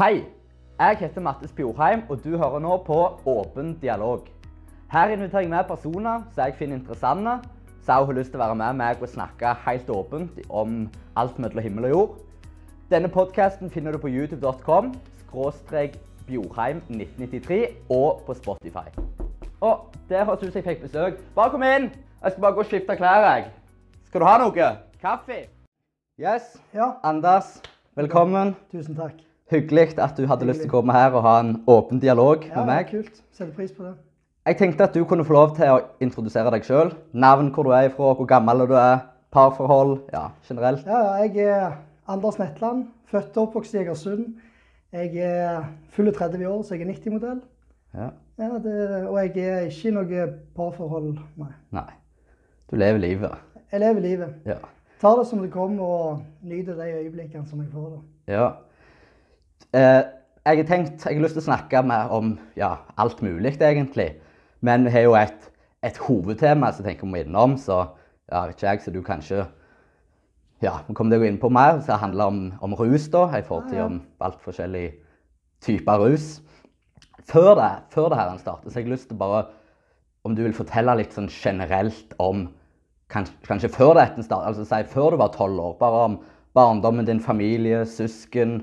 Hei! Jeg heter Mattis Bjorheim, og du hører nå på Åpen dialog. Her inviterer jeg med personer som jeg finner interessante, som har lyst til å være med meg og snakke helt åpent om alt mellom himmel og jord. Denne podkasten finner du på youtube.com skråstrek Bjorheim 1993 og på Spotify. Og der høres ut som jeg fikk besøk. Bare kom inn! Jeg skal bare gå og skifte klær, jeg. Skal du ha noe? Kaffe? Yes. Ja, Anders, velkommen. tusen takk. Hyggelig at du hadde lyst til å komme her og ha en åpen dialog Ja, med meg. Ja, Kult. Setter pris på det. Jeg tenkte at du kunne få lov til å introdusere deg sjøl. Navn, hvor du er ifra, hvor gammel du er, parforhold, ja, generelt. Ja, jeg er Anders Netland, født og oppvokst i Egersund. Jeg er fulle 30 år, så jeg er 90-modell. Ja. Ja, det- og jeg er ikke i noe parforhold, nei. Nei. Du lever livet. Jeg lever livet. Ja. Tar det som det kommer, og nyter de øyeblikkene som jeg får. da. ja. Eh, jeg har tenkt, jeg har lyst til å snakke mer om ja, alt mulig, egentlig. Men vi har jo et, et hovedtema som jeg tenker vi må innom, så ja, vet ikke jeg, så du kanskje Ja, vi kommer til å gå inn på mer, som handler om, om rus, da. En fortid Ja, ja. om alt forskjellige typer rus. Før det, før det her starter, så har jeg lyst til bare Om du vil fortelle litt sånn generelt om Kanskje, kanskje før dette startet, altså si før du var tolv år. Bare om barndommen din, familie, søsken,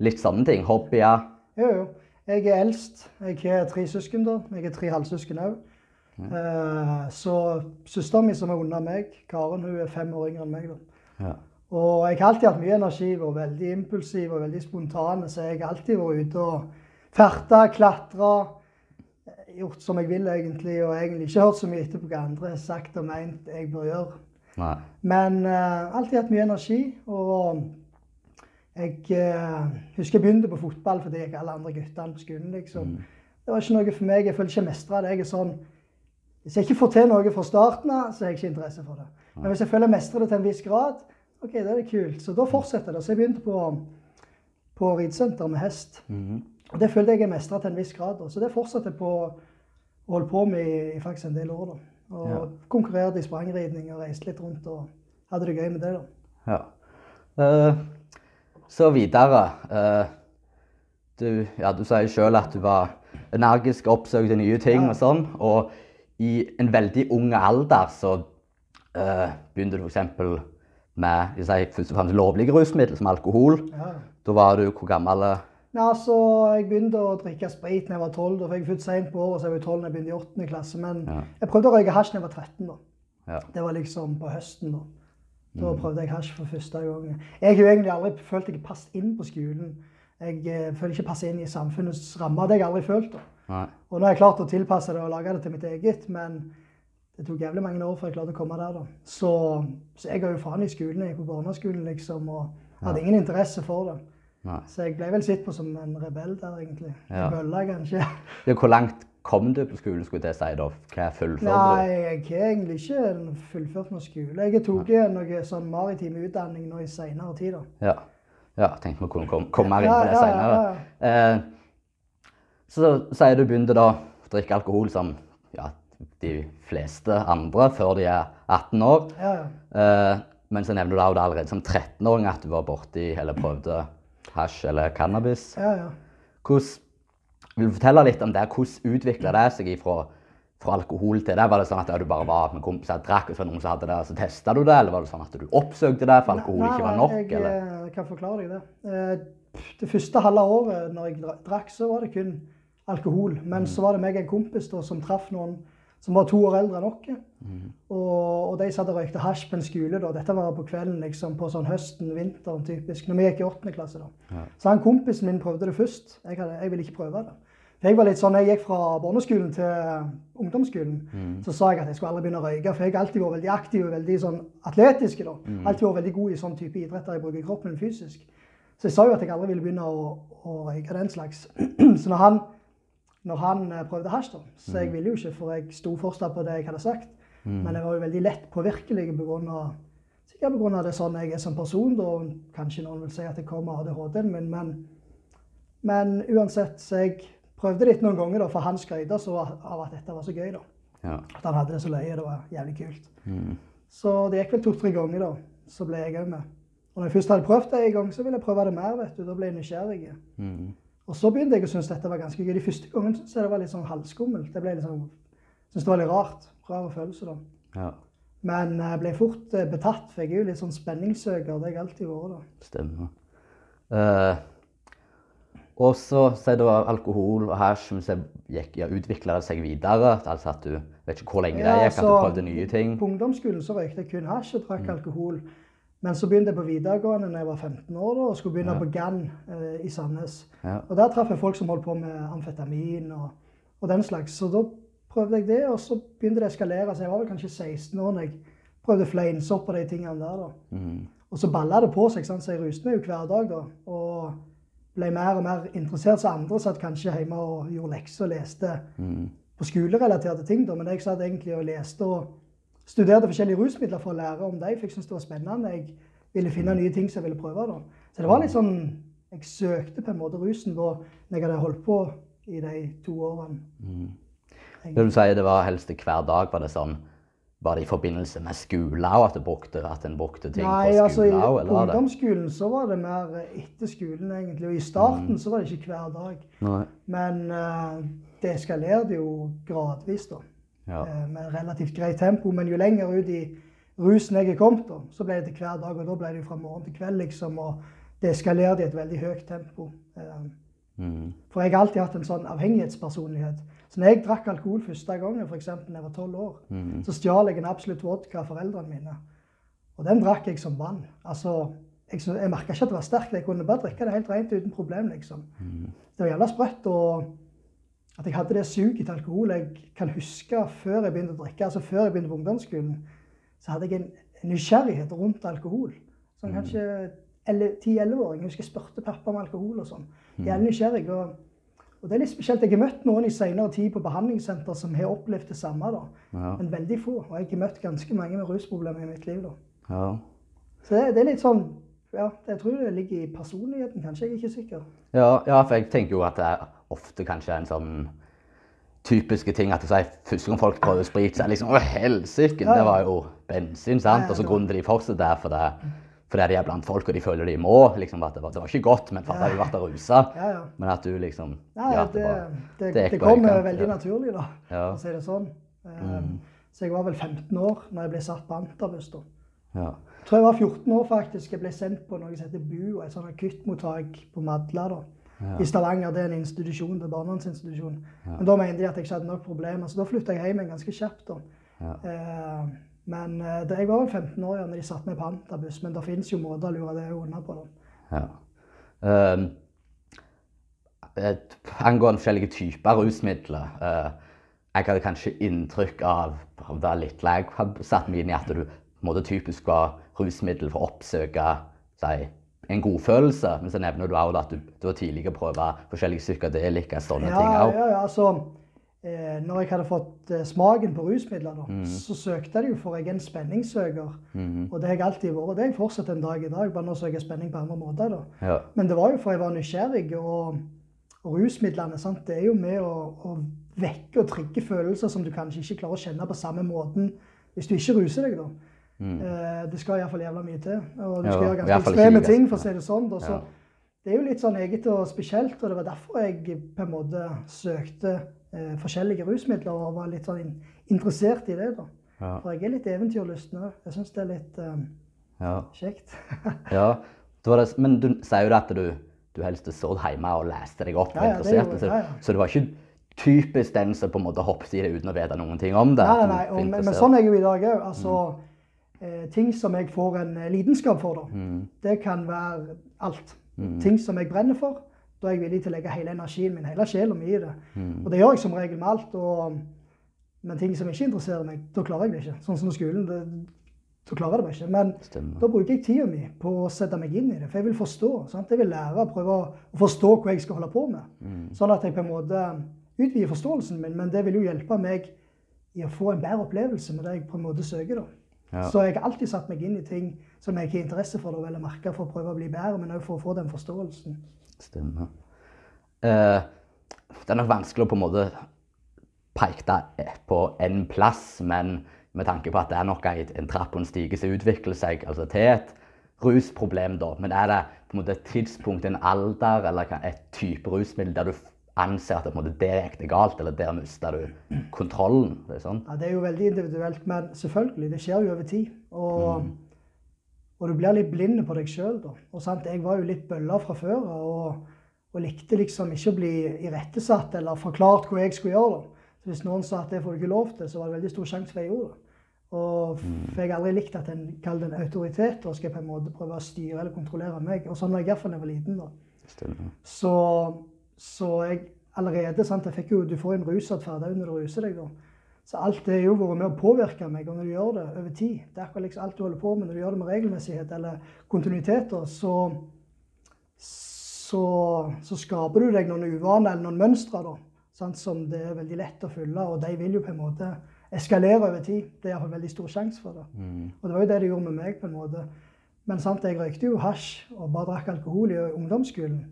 litt sånne ting. Hobbyer. Jo, jo. Jeg er eldst. Jeg har tre søsken, da. Jeg er tre halvsøsken òg. så søsteren min som er unna meg, Karen, hun er fem år yngre enn meg. da. Ja. Og jeg har alltid hatt mye energi, vært veldig impulsiv og veldig spontan. Så jeg har alltid vært ute og ferta, klatra, gjort som jeg vil egentlig. Og egentlig ikke hørt så mye etter på hva andre har sagt og meint jeg bør gjøre. Nei. Men uh, alltid hatt mye energi. Og jeg eh, husker jeg begynte på fotball fordi jeg gikk alle andre guttene på skolen. liksom. Det var ikke noe for meg. Jeg føler ikke jeg mestra det. Jeg er sånn Hvis jeg ikke får til noe fra starten av, så har jeg ikke interesse for det. Men hvis jeg føler jeg mestrer det til en viss grad, ok, da er det kult. Så da fortsetter det. Så jeg begynte på, på ridesenter med hest. Mhm. Og det følte jeg jeg mestra til en viss grad. Så det fortsatte jeg på å holde på med i, i faktisk en del år. da. Og Ja. konkurrerte i sprangridning og reiste litt rundt og hadde det gøy med det. da. Ja. Eh, så videre. eh, du, ja, du sier sjøl at du var energisk, oppsøkte nye ting og sånn. Og i en veldig ung alder så uh, begynte du f.eks. med jeg sier, først og fremst lovlige rusmidler som alkohol. Ja. Da var du hvor gammel? eh? Nei, altså, Jeg begynte å drikke sprit da jeg var 12. Da, fikk jeg født sent på året, så jeg var 12 da jeg begynte i 8. klasse. Men Ja. jeg prøvde å røyke hasj da jeg var 13. da. Ja. Det var liksom på høsten. Da Da Mm. prøvde jeg hasj for første gang. Jeg har jo egentlig aldri følt jeg passet inn på skolen. Jeg eh, føler ikke passet inn i samfunnets rammer. Det har jeg aldri følt. Nei. Og nå har jeg klart å tilpasse det og lage det til mitt eget, men det tok jævlig mange år før jeg klarte å komme der. da. Så, så jeg ga jo faen i skolen. Jeg gikk på barneskolen liksom, og hadde ingen interesse for det. Nei. Så jeg ble vel sett på som en rebell der, egentlig. Ja. En bølle, kanskje. Ja, hvor langt kom du på skolen, skulle jeg si da? Hva fullførte Nei, du? jeg har egentlig ikke fullført noe skole. Jeg tok noe sånn maritim utdanning nå i seinere tid. da. Ja. ja, tenkte vi kunne komme, komme mer inn på det ja, ja, senere. ja. Eh, så sier du begynte da å drikke alkohol som ja, de fleste andre før de er 18 år. Ja, ja. Eh, men så nevner du da allerede som 13-åring at du var borti eller prøvde hasj eller cannabis. ja, ja. Hvordan, vil du fortelle litt om det? Hvordan utvikla det seg fra, fra alkohol til det? Var det sånn at du bare var med kompiser og drakk, og så var noen som hadde det, og så testa du det? Eller var det sånn at du oppsøkte det for alkohol ikke var nok? jeg eller? eh, kan forklare deg det. Eh, Det første halve året når jeg dra- drakk, så var det kun alkohol. Men så var det meg og en kompis da, som traff noen som var to år eldre enn oss. Og, og de satt og røykte hasj på en skole. da. Dette var på kvelden, liksom, på sånn høsten, vinteren typisk. Når vi gikk i åttende klasse. da. Ja. Så han kompisen min prøvde det først. Jeg, hadde, jeg ville ikke prøve det. For jeg var litt sånn, jeg gikk fra barneskolen til ungdomsskolen. Så sa jeg at jeg skulle aldri begynne å røyke. For jeg har alltid vært veldig aktiv og veldig sånn atletisk. da. Alltid vært veldig god i sånn type idrett der jeg bruker kroppen fysisk. Så jeg sa jo at jeg aldri ville begynne å, å røyke den slags. så når han, når han eh, prøvde hasj, da, så jeg ville jo ikke, for jeg sto fortsatt på det jeg hadde sagt. Men jeg var jo veldig lett påvirkelig pga. Sikkert pga. det sånn jeg er som person. da, Kanskje noen vil si at jeg kommer av ADHD-en min, men, men uansett, så jeg prøvde det litt noen ganger, da, for han skrøt av at dette var så gøy. da. Ja. At han hadde det så løye. Det var jævlig kult. Mm. Så det gikk vel to-tre ganger, da. Så ble jeg òg med. Og når jeg først hadde prøvd det en gang, så ville jeg prøve det mer. vet du. Da ble jeg nysgjerrig. Mm. Og så begynte jeg å synes dette var ganske gøy. De første gangene syntes jeg det var litt sånn halvskummelt. Det ble litt sånn, synes det var litt rart. Rar følelse, da. Ja, Men jeg ble fort eh, betatt, for jeg er jo litt sånn spenningssøker. Det har jeg alltid vært. da. stemmer. Eh, og så sier du alkohol og hasj, men så ja, utvikla det seg videre? Altså at du vet ikke hvor lenge det gikk, at du prøvde nye ting? På ungdomsskolen så røykte jeg kun hasj og drakk alkohol. Men så begynte jeg på videregående da jeg var 15 år da, og skulle begynne Ja. på GAN eh, i Sandnes. Ja. Og Der traff jeg folk som holdt på med amfetamin og, og den slags. Så da prøvde jeg det, og så begynte det å eskalere. Så jeg var vel kanskje 16 år da jeg prøvde fleinsopp og de tingene der. da. Mm. Og så balla det på seg, så jeg ruste meg jo hver dag da. Og ble mer og mer interessert, så andre satt kanskje hjemme og gjorde lekser og leste Mm. på skolerelaterte ting. da, Men jeg satt egentlig og leste og studerte forskjellige rusmidler for å lære om dem. For jeg syntes det var spennende. Jeg ville finne nye ting som jeg ville prøve. da. Så det var litt sånn Jeg søkte på en måte rusen da når jeg hadde holdt på i de to årene. Det du sier det var helst hver dag, var det sånn Var det i forbindelse med skolen òg at, du brukte- at en brukte ting Nei, på altså i, òg, var det? ungdomsskolen så var det mer etter skolen, egentlig. Og i starten så var det ikke hver dag. Nei. Men uh, det eskalerte jo gradvis, da. Ja. Uh, med relativt greit tempo. Men jo lenger ut i rusen jeg er kommet, da, så ble det til hver dag. Og da ble det jo fra morgen til kveld, liksom. Og det eskalerte i et veldig høyt tempo. Uh, Mm. For jeg har alltid hatt en sånn avhengighetspersonlighet. Så når jeg drakk alkohol første gangen, f.eks. da jeg var tolv år, Mm. så stjal jeg en absolutt vodka av foreldrene mine. Og den drakk jeg som vann. Altså, jeg, jeg merka ikke at det var sterkt. Jeg kunne bare drikke det helt rent uten problem. liksom. Det var jævla sprøtt. og at jeg hadde det suget til alkohol. Jeg kan huske før jeg begynte å drikke, altså før jeg begynte på ungdomsskolen, så hadde jeg en nysgjerrighet rundt alkohol. Sånn kanskje 10-11-åring. Jeg husker jeg spurte pappa om alkohol og sånn. Jævlig nysgjerrig. Og, og det er litt spesielt. Jeg har møtt noen i senere tid på behandlingssenter som har opplevd det samme. da. Ja. Men veldig få. Og jeg har møtt ganske mange med rusproblemer i mitt liv. da. ja. Så det, det er litt sånn ja, Jeg tror det ligger i personligheten, kanskje. Jeg er ikke sikker. Ja, ja, for jeg tenker jo at det er ofte kanskje en sånn typiske ting at sier første gang folk prøver sprit, så er det liksom Å, helsike, det var jo bensin, sant? Og så grunnen til de fortsetter der, for det, fordi de er blant folk og de føler de må. liksom at Det var, det var ikke godt, men for ja. de ble rusa. Ja, ja. Men at du liksom Ja, ja, det, det, det, det det kom veldig ja. naturlig, da, Ja. for å si det sånn. Mm. Så jeg var vel 15 år når jeg ble satt på antabus. da. ja. Jeg tror jeg var 14 år faktisk. Jeg ble sendt på noe som heter BUO, et sånt akuttmottak på Madla. da. I Stavanger. Det er en institusjon, det er barnevernsinstitusjon. Men da mente de at jeg ikke hadde nok problemer, så da flytta jeg hjem igjen ganske kjapt. da. Ja. Eh, men eh, da- jeg var vel 15 år når de satte meg på antabus, men det fins jo måter å lure det unna på. da. Ja. Um, et- angående forskjellige typer rusmidler. uh, jeg hadde kanskje inntrykk av av det litt jeg hadde satt meg inn i, at du måte typisk var rusmiddel for å oppsøke si, en godfølelse. Men så nevner du også at du, du har tidligere prøvd forskjellige psykadelika, sånne Ja, ting òg. ja, ja, altså, eh, når jeg hadde fått eh, smaken på rusmidler, da, mm. så søkte jeg jo for jeg er en spenningssøker. Mm. Og det har jeg alltid vært. Det er jeg fortsatt en dag i dag, bare nå søker jeg spenning på andre måter. da. Ja. Men det var jo for jeg var nysgjerrig, og, og rusmidlene sant? det er jo med å, å vekke og trigge følelser som du kanskje ikke klarer å kjenne på samme måten hvis du ikke ruser deg. da. Eh, det skal iallfall jævla mye til. Og du skal gjøre ganske ekstreme ting, for å si det sånn. Ja. det er jo litt sånn eget og spesielt, og det var derfor jeg på en måte søkte eh, forskjellige rusmidler og var litt sånn interessert i det. da. Ja. For jeg er litt eventyrlysten òg. Jeg syns det er litt eh, Ja. kjekt. ja. Det, men du sier jo at du, du helst satt hjemme og leste deg opp. og Ja, interesserte, så, ja, ja. så det var ikke typisk den som på en måte hoppet i det uten å vite noen ting om det. Nei, nei, nei. Og, men, men sånn er jeg jo i dag òg. Altså, eh, ting som jeg får en eh, lidenskap for, da. Mm. Det kan være alt. Ting som jeg brenner for. Da er jeg villig til å legge hele energien min, hele sjela mi i det. Mm. Og det gjør jeg som regel med alt. Og, men ting som ikke interesserer meg, da klarer jeg det ikke. Sånn som på skolen. Det, da klarer jeg det bare ikke. Men Stemmer. da bruker jeg tida mi på å sette meg inn i det. For jeg vil forstå. Sant? Jeg vil lære prøve å forstå hva jeg skal holde på med. Mm. Sånn at jeg på en måte utvider forståelsen min. Men det vil jo hjelpe meg i å få en bedre opplevelse med det jeg på en måte søker. da. Ja. Så jeg har alltid satt meg inn i ting som jeg ikke har interesse for, eller merker for å prøve å bli bedre, men òg for å få den forståelsen. Stemmer. Uh, det er nok vanskelig å på en måte peke det på en plass, men med tanke på at det er nok en, en trapp og en stige som utvikler seg altså til et rusproblem, da. Men er det på en måte et tidspunkt, en alder eller et type rusmiddel der du anser at det, måte, der er det galt, eller der mister du kontrollen? Det er sånn? Ja, Det er jo veldig individuelt, men selvfølgelig, det skjer jo over tid. Og, og du blir litt blind på deg sjøl, da. Og sant, jeg var jo litt bølla fra før og, og likte liksom ikke å bli irettesatt eller forklart hva jeg skulle gjøre. da. Så hvis noen sa at det får du ikke lov til, så var det veldig stor sjanse for jeg gjorde det. Og for jeg har aldri likt at en kaller det en autoritet og skal på en måte prøve å styre eller kontrollere meg. Og sånn var jeg iallfall da jeg var liten. da. Så, så jeg allerede sant, jeg fikk jo, Du får en rusatferd òg når du ruser deg. da. Så alt det har jo vært med å påvirke meg. Og når du gjør det over tid Det er akkurat liksom alt du holder på med, når du gjør det med regelmessighet eller kontinuiteter, så, så, så skaper du deg noen uvaner eller noen mønstre da, sant, som det er veldig lett å følge. Og de vil jo på en måte eskalere over tid. Det er iallfall veldig stor sjanse for det. Og det var jo det de gjorde med meg. på en måte. Men sant, jeg røykte jo hasj og bare drakk alkohol i ungdomsskolen.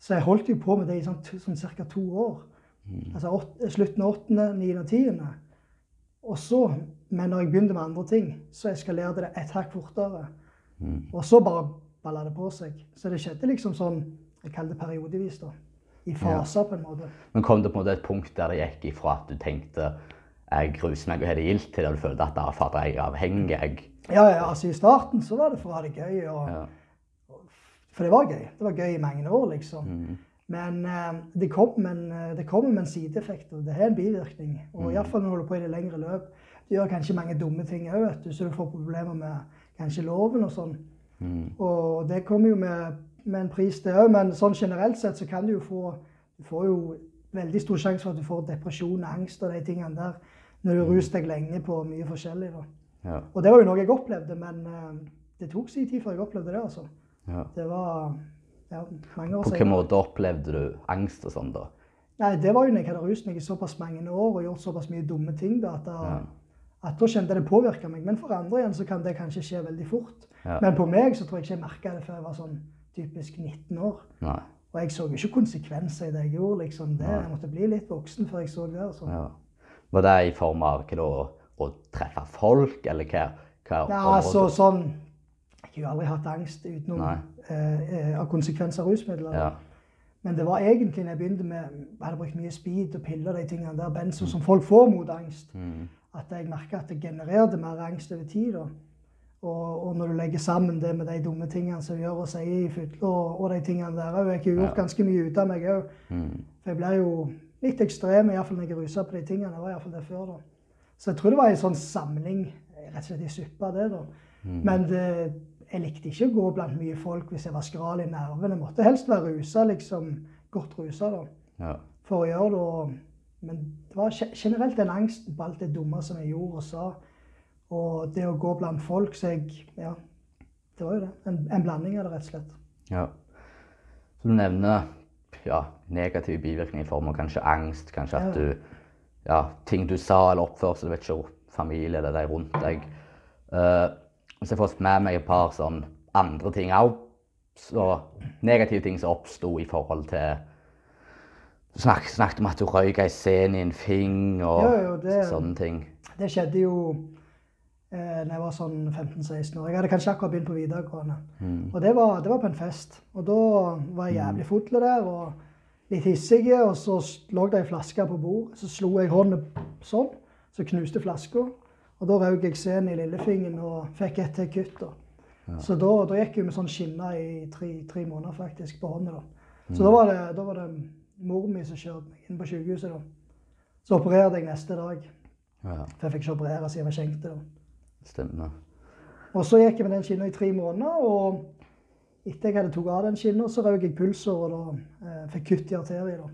Så jeg holdt jo på med det i sånn, sånn ca. to år. Altså åt, slutten av åttende, niende og tiende. Og så, men når jeg begynte med andre ting, så eskalerte det et hakk fortere. Og så bare balla det på seg. Så det skjedde liksom sånn Jeg kaller det periodevis, da. I faser, på en måte. Men kom det på en måte et punkt der det gikk ifra at du tenkte jeg gruser meg og har det gildt, til at du følte at fader jeg er avhengig? Jeg, Ja, ja, altså I starten så var det for å ha det gøy. Og, ja. For det var gøy. Det var gøy i mange år, liksom. Det kommer men, eh, det kommer med en sideeffekt, og det er en bivirkning. Og i hvert fall når du holder på i det lengre løp. Du gjør kanskje mange dumme ting òg, vet du, så du får problemer med kanskje loven og sånn. Og det kommer jo med, med en pris, det òg, men sånn generelt sett så kan du jo få Du får jo veldig stor sjanse for at du får depresjon, angst og de tingene der når du ruser deg lenge på mye forskjellig. Ja. Og det var jo noe jeg opplevde, men eh, det tok sin tid før jeg opplevde det, altså. Ja. Det var ja, mange år På hvilken måte opplevde du angst og sånn, da? Nei, det var jo når jeg hadde rust meg i såpass mange år og gjort såpass mye dumme ting, da, at, da, at da kjente jeg det påvirka meg. Men for andre igjen så kan det kanskje skje veldig fort. Ja. Men på meg så tror jeg ikke jeg merka det før jeg var sånn typisk 19 år. Nei. Og jeg så jo ikke konsekvenser i det jeg gjorde. liksom det. Jeg måtte bli litt voksen før jeg så det. altså. Ja. Var det i form av hva da, å treffe folk, eller hva? hva Ja, altså sånn Jeg har jo aldri hatt angst utenom eh, eh, av konsekvenser av rusmidler. Ja. Men det var egentlig når jeg begynte med Jeg hadde brukt mye speed og piller og de tingene der, benzo, som folk får mot angst. Mm. At jeg merka at det genererte mer angst over tid. Og, og når du legger sammen det med de dumme tingene som du gjør og sier i fylla, og, og de tingene der òg Jeg har gjort ganske mye ut av meg òg. Mm. For jeg ble jo litt ekstrem, iallfall når jeg rusa på de tingene. Det var iallfall det før, da. Så jeg tror det var en sånn samling, rett og slett i suppa, det, da. Men det, jeg likte ikke å gå blant mye folk hvis jeg var skral i nervene. Jeg måtte helst være rusa, liksom. Godt rusa, da. Ja. For å gjøre det. og- Men det var generelt den angsten på alt det dumme som jeg gjorde og sa. Og det å gå blant folk, så jeg Ja. Det var jo det. En, en blanding av det, rett og slett. Ja. Så du nevner ja, negative bivirkninger i form av kanskje angst, kanskje at Ja. du ja, ting du sa eller oppførsel, vet ikke, familie eller de rundt deg. Uh, så har jeg fått med meg et par sånn andre ting òg. Så negative ting som oppsto i forhold til Du snak, snakket om at du røyk ei scene i en fing og Jo, jo, det- sånne ting. Det skjedde jo eh, da jeg var sånn 15-16 år. Jeg hadde kanskje akkurat begynt på videregående. Og det var, det var på en fest. Og da var jeg jævlig fotle der og litt hissig. Og så lå det ei flaske på bordet. Så slo jeg hånden sånn, så knuste flaska. Og da røk jeg scenen i lillefingeren og fikk ett til kutt. da. Så da, da gikk jeg med sånn skinner i tre, tre måneder faktisk på hånda. da. Så da var det, da var det mor mi som kjørte meg inn på sykehuset. da. Så opererte jeg neste dag. Ja, For jeg fikk ikke operere siden jeg var da. stemmer. Og så gikk jeg med den skinna i tre måneder, og etter jeg hadde tatt av den skinna, så røk jeg pulser og da, eh, fikk kutt i arteriet, da.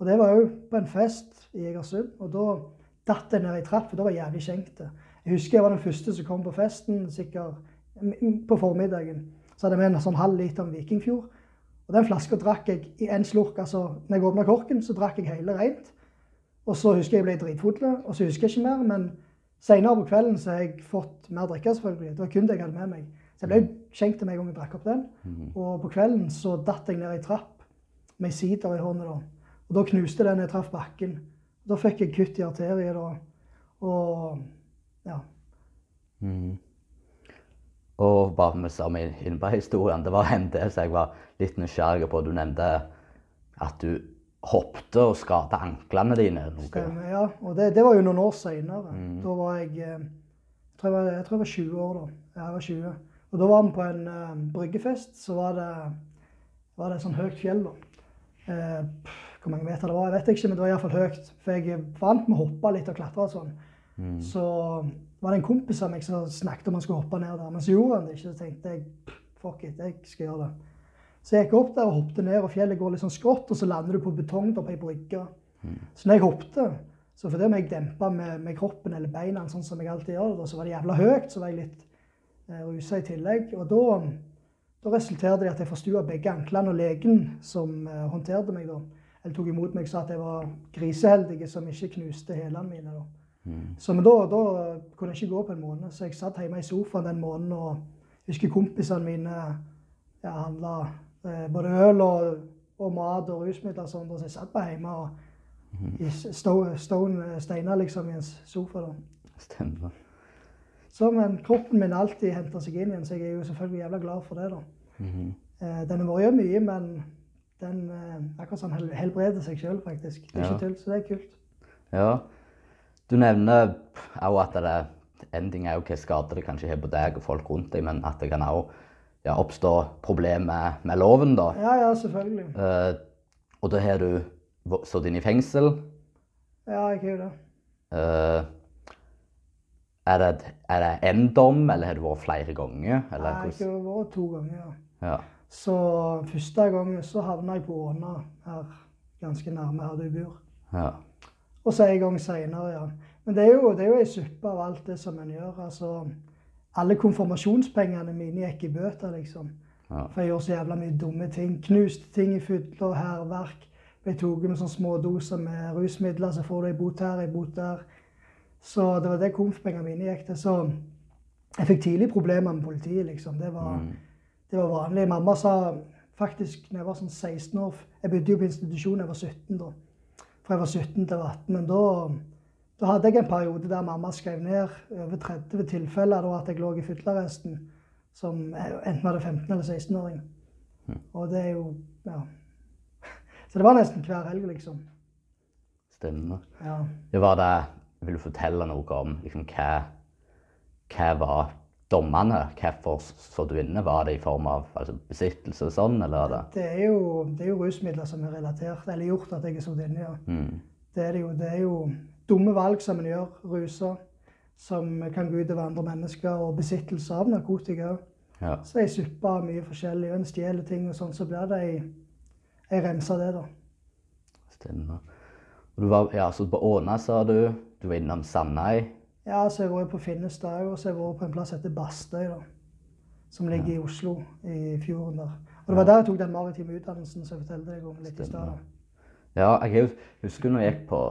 Og det var òg på en fest i Egersund, og da datt jeg ned i trapp, for da var jeg jævlig skjenkte. Jeg husker jeg var den første som kom på festen, sikkert på formiddagen. Så hadde jeg med en sånn halv liter med Vikingfjord. Og den flaska drakk jeg i en slurk. altså når jeg åpna korken, så drakk jeg hele rent. Og så husker jeg jeg ble dritfull, og så husker jeg ikke mer. Men senere på kvelden så har jeg fått mer drikke, selvfølgelig. Det var kun det jeg hadde med meg. Så jeg ble skjenkt med en gang jeg drakk opp den. Og på kvelden så datt jeg ned i trapp med sider i hånda. da. Og da knuste den jeg traff bakken. Da fikk jeg kutt i arteriet da. Og ja. Mm. Og bare med samme inne på historien, det var en del som jeg var litt nysgjerrig på. Du nevnte at du hoppte og skada anklene dine. noe. Stemmer, ja. Og det, det var jo noen år seinere. Da var jeg eh, jeg tror jeg, var, jeg tror jeg var 20 år da. Jeg var 20. Og da var vi på en uh, bryggefest. Så var det, var det et sånt høyt fjell, da. Uh, hvor mange meter det var, jeg vet ikke, men det var iallfall høyt. For jeg vant med å hoppe litt og klatre og sånn. Så var det en kompis av meg som snakket om han skulle hoppe ned der. Men så gjorde han det ikke. Så tenkte jeg fuck it, jeg skal gjøre det. Så jeg gikk opp der og hoppet ned, og fjellet går litt sånn skrått, og så lander du på betong der på ei brygge. Så når jeg hoppet, så fordi om jeg dempa med, med kroppen eller beina, sånn som jeg alltid gjør, det, da, så var det jævla høyt, så var jeg litt eh, rusa i tillegg. Og da, da resulterte det i at jeg forstua begge anklene, og legen som eh, håndterte meg, da, eller tok imot meg, sa at jeg var griseheldig som ikke knuste hælene mine. da. Så men da, da kunne jeg ikke gå på en måned, så jeg satt hjemme i sofaen den måneden og jeg husker kompisene mine ja, handla eh, både øl og, og mat og rusmidler og sånn, så jeg satt bare hjemme og i sto- stone, steiner liksom i en sofa. da. Stemmer. Så, men kroppen min alltid henter seg inn igjen, så jeg er jo selvfølgelig jævla glad for det. da. Eh, den har vært mye, men den eh, akkurat sånn helbreder seg sjøl, faktisk. Det er Ja. ikke tull, så det er kult. Ja. Du nevner òg at det en ting er jo hva skader det kanskje har på deg og folk rundt deg, men at det kan òg ja, oppstå problemer med, med loven, da. Ja, ja, selvfølgelig. Uh, og da har du sittet inne i fengsel. Ja, jeg har jo det. Uh, er det er det én dom, eller har du vært flere ganger? Eller Jeg har vært to ganger. ja. Ja. Så første gangen så havna jeg på Åna, her ganske nærme her du bor. ja. Og så en gang seinere, ja. Men det er jo, det er jo ei suppe av alt det som en gjør. Altså, alle konfirmasjonspengene mine gikk i bøter, liksom. Ja. For jeg gjorde så jævla mye dumme ting. Knuste ting i fylla og hærverk. Ble tatt med sånne små doser med rusmidler, så får du ei bot her, ei bot der. Så det var det konfpengene mine gikk til. Så jeg fikk tidlig problemer med politiet, liksom. Det var, det var vanlig. Mamma sa faktisk når jeg var sånn 16 år Jeg begynte jo på institusjon da jeg var 17, da. Fra jeg var 17 til 18. Men da, da hadde jeg en periode der mamma skrev ned over 30 tilfeller da at jeg lå i fyllearresten. Som enten var det 15- eller 16-åring. Og det er jo Ja. Så det var nesten hver helg, liksom. Stemmer. Ja. Det var det Vil du fortelle noe om liksom, hva, hva var dommene? Hvorfor så du inne? Var det i form av altså, besittelse og sånn, eller? er det? Det er, jo, det er jo rusmidler som er relatert, eller gjort at jeg er sittet inne, ja. Mm. Det er det jo. Det er jo dumme valg som en gjør, ruser, som kan gå utover andre mennesker, og besittelse av narkotika. Ja. Så ei suppe av mye forskjellig, og en stjeler ting og sånn, så blir det ei, ei remse av det, da. Stemmer. Du var, ja, så på Åna, sa du. Du var innom Sandøy. Ja, så jeg var jo på Finnestad òg, og så har jeg vært på en plass som heter Bastøy, da. Som ligger i Oslo, i fjorden der. Og det var der jeg tok den maritime utdannelsen som jeg fortalte deg om litt i stad. Ja, jeg husker når jeg gikk på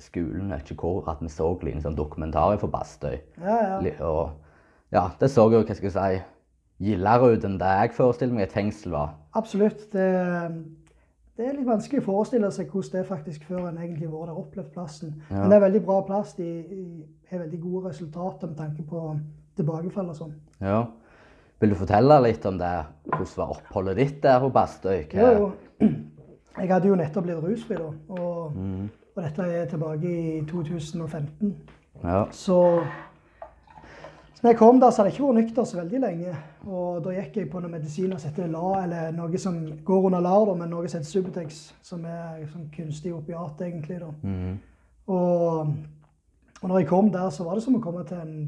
skolen, vet ikke hvor, at vi så en sånn dokumentar fra Bastøy. Ja, ja. Og ja, det så jo, hva skal jeg si, gildere ut enn det jeg forestiller meg et fengsel var. Absolutt. Det, det er litt vanskelig å forestille seg hvordan det er faktisk før en egentlig har der og opplevd plassen. Ja. Men det er veldig bra plass. De, har veldig gode resultater med tanke på tilbakefall og sånn. Ja. Vil du fortelle litt om det? Hvordan var oppholdet ditt der på Bastøy? Jo, jo. Jeg hadde jo nettopp blitt rusfri da, og, og dette er tilbake i 2015. Ja. Så når jeg kom der, så hadde jeg ikke vært nykter så veldig lenge. Og da gikk jeg på noen medisiner som heter LA, eller noe som går under LAR, men noe som heter Subutex, som er sånn kunstig opiat, egentlig. da. Mm. Og, og når jeg kom der, så var det som å komme til en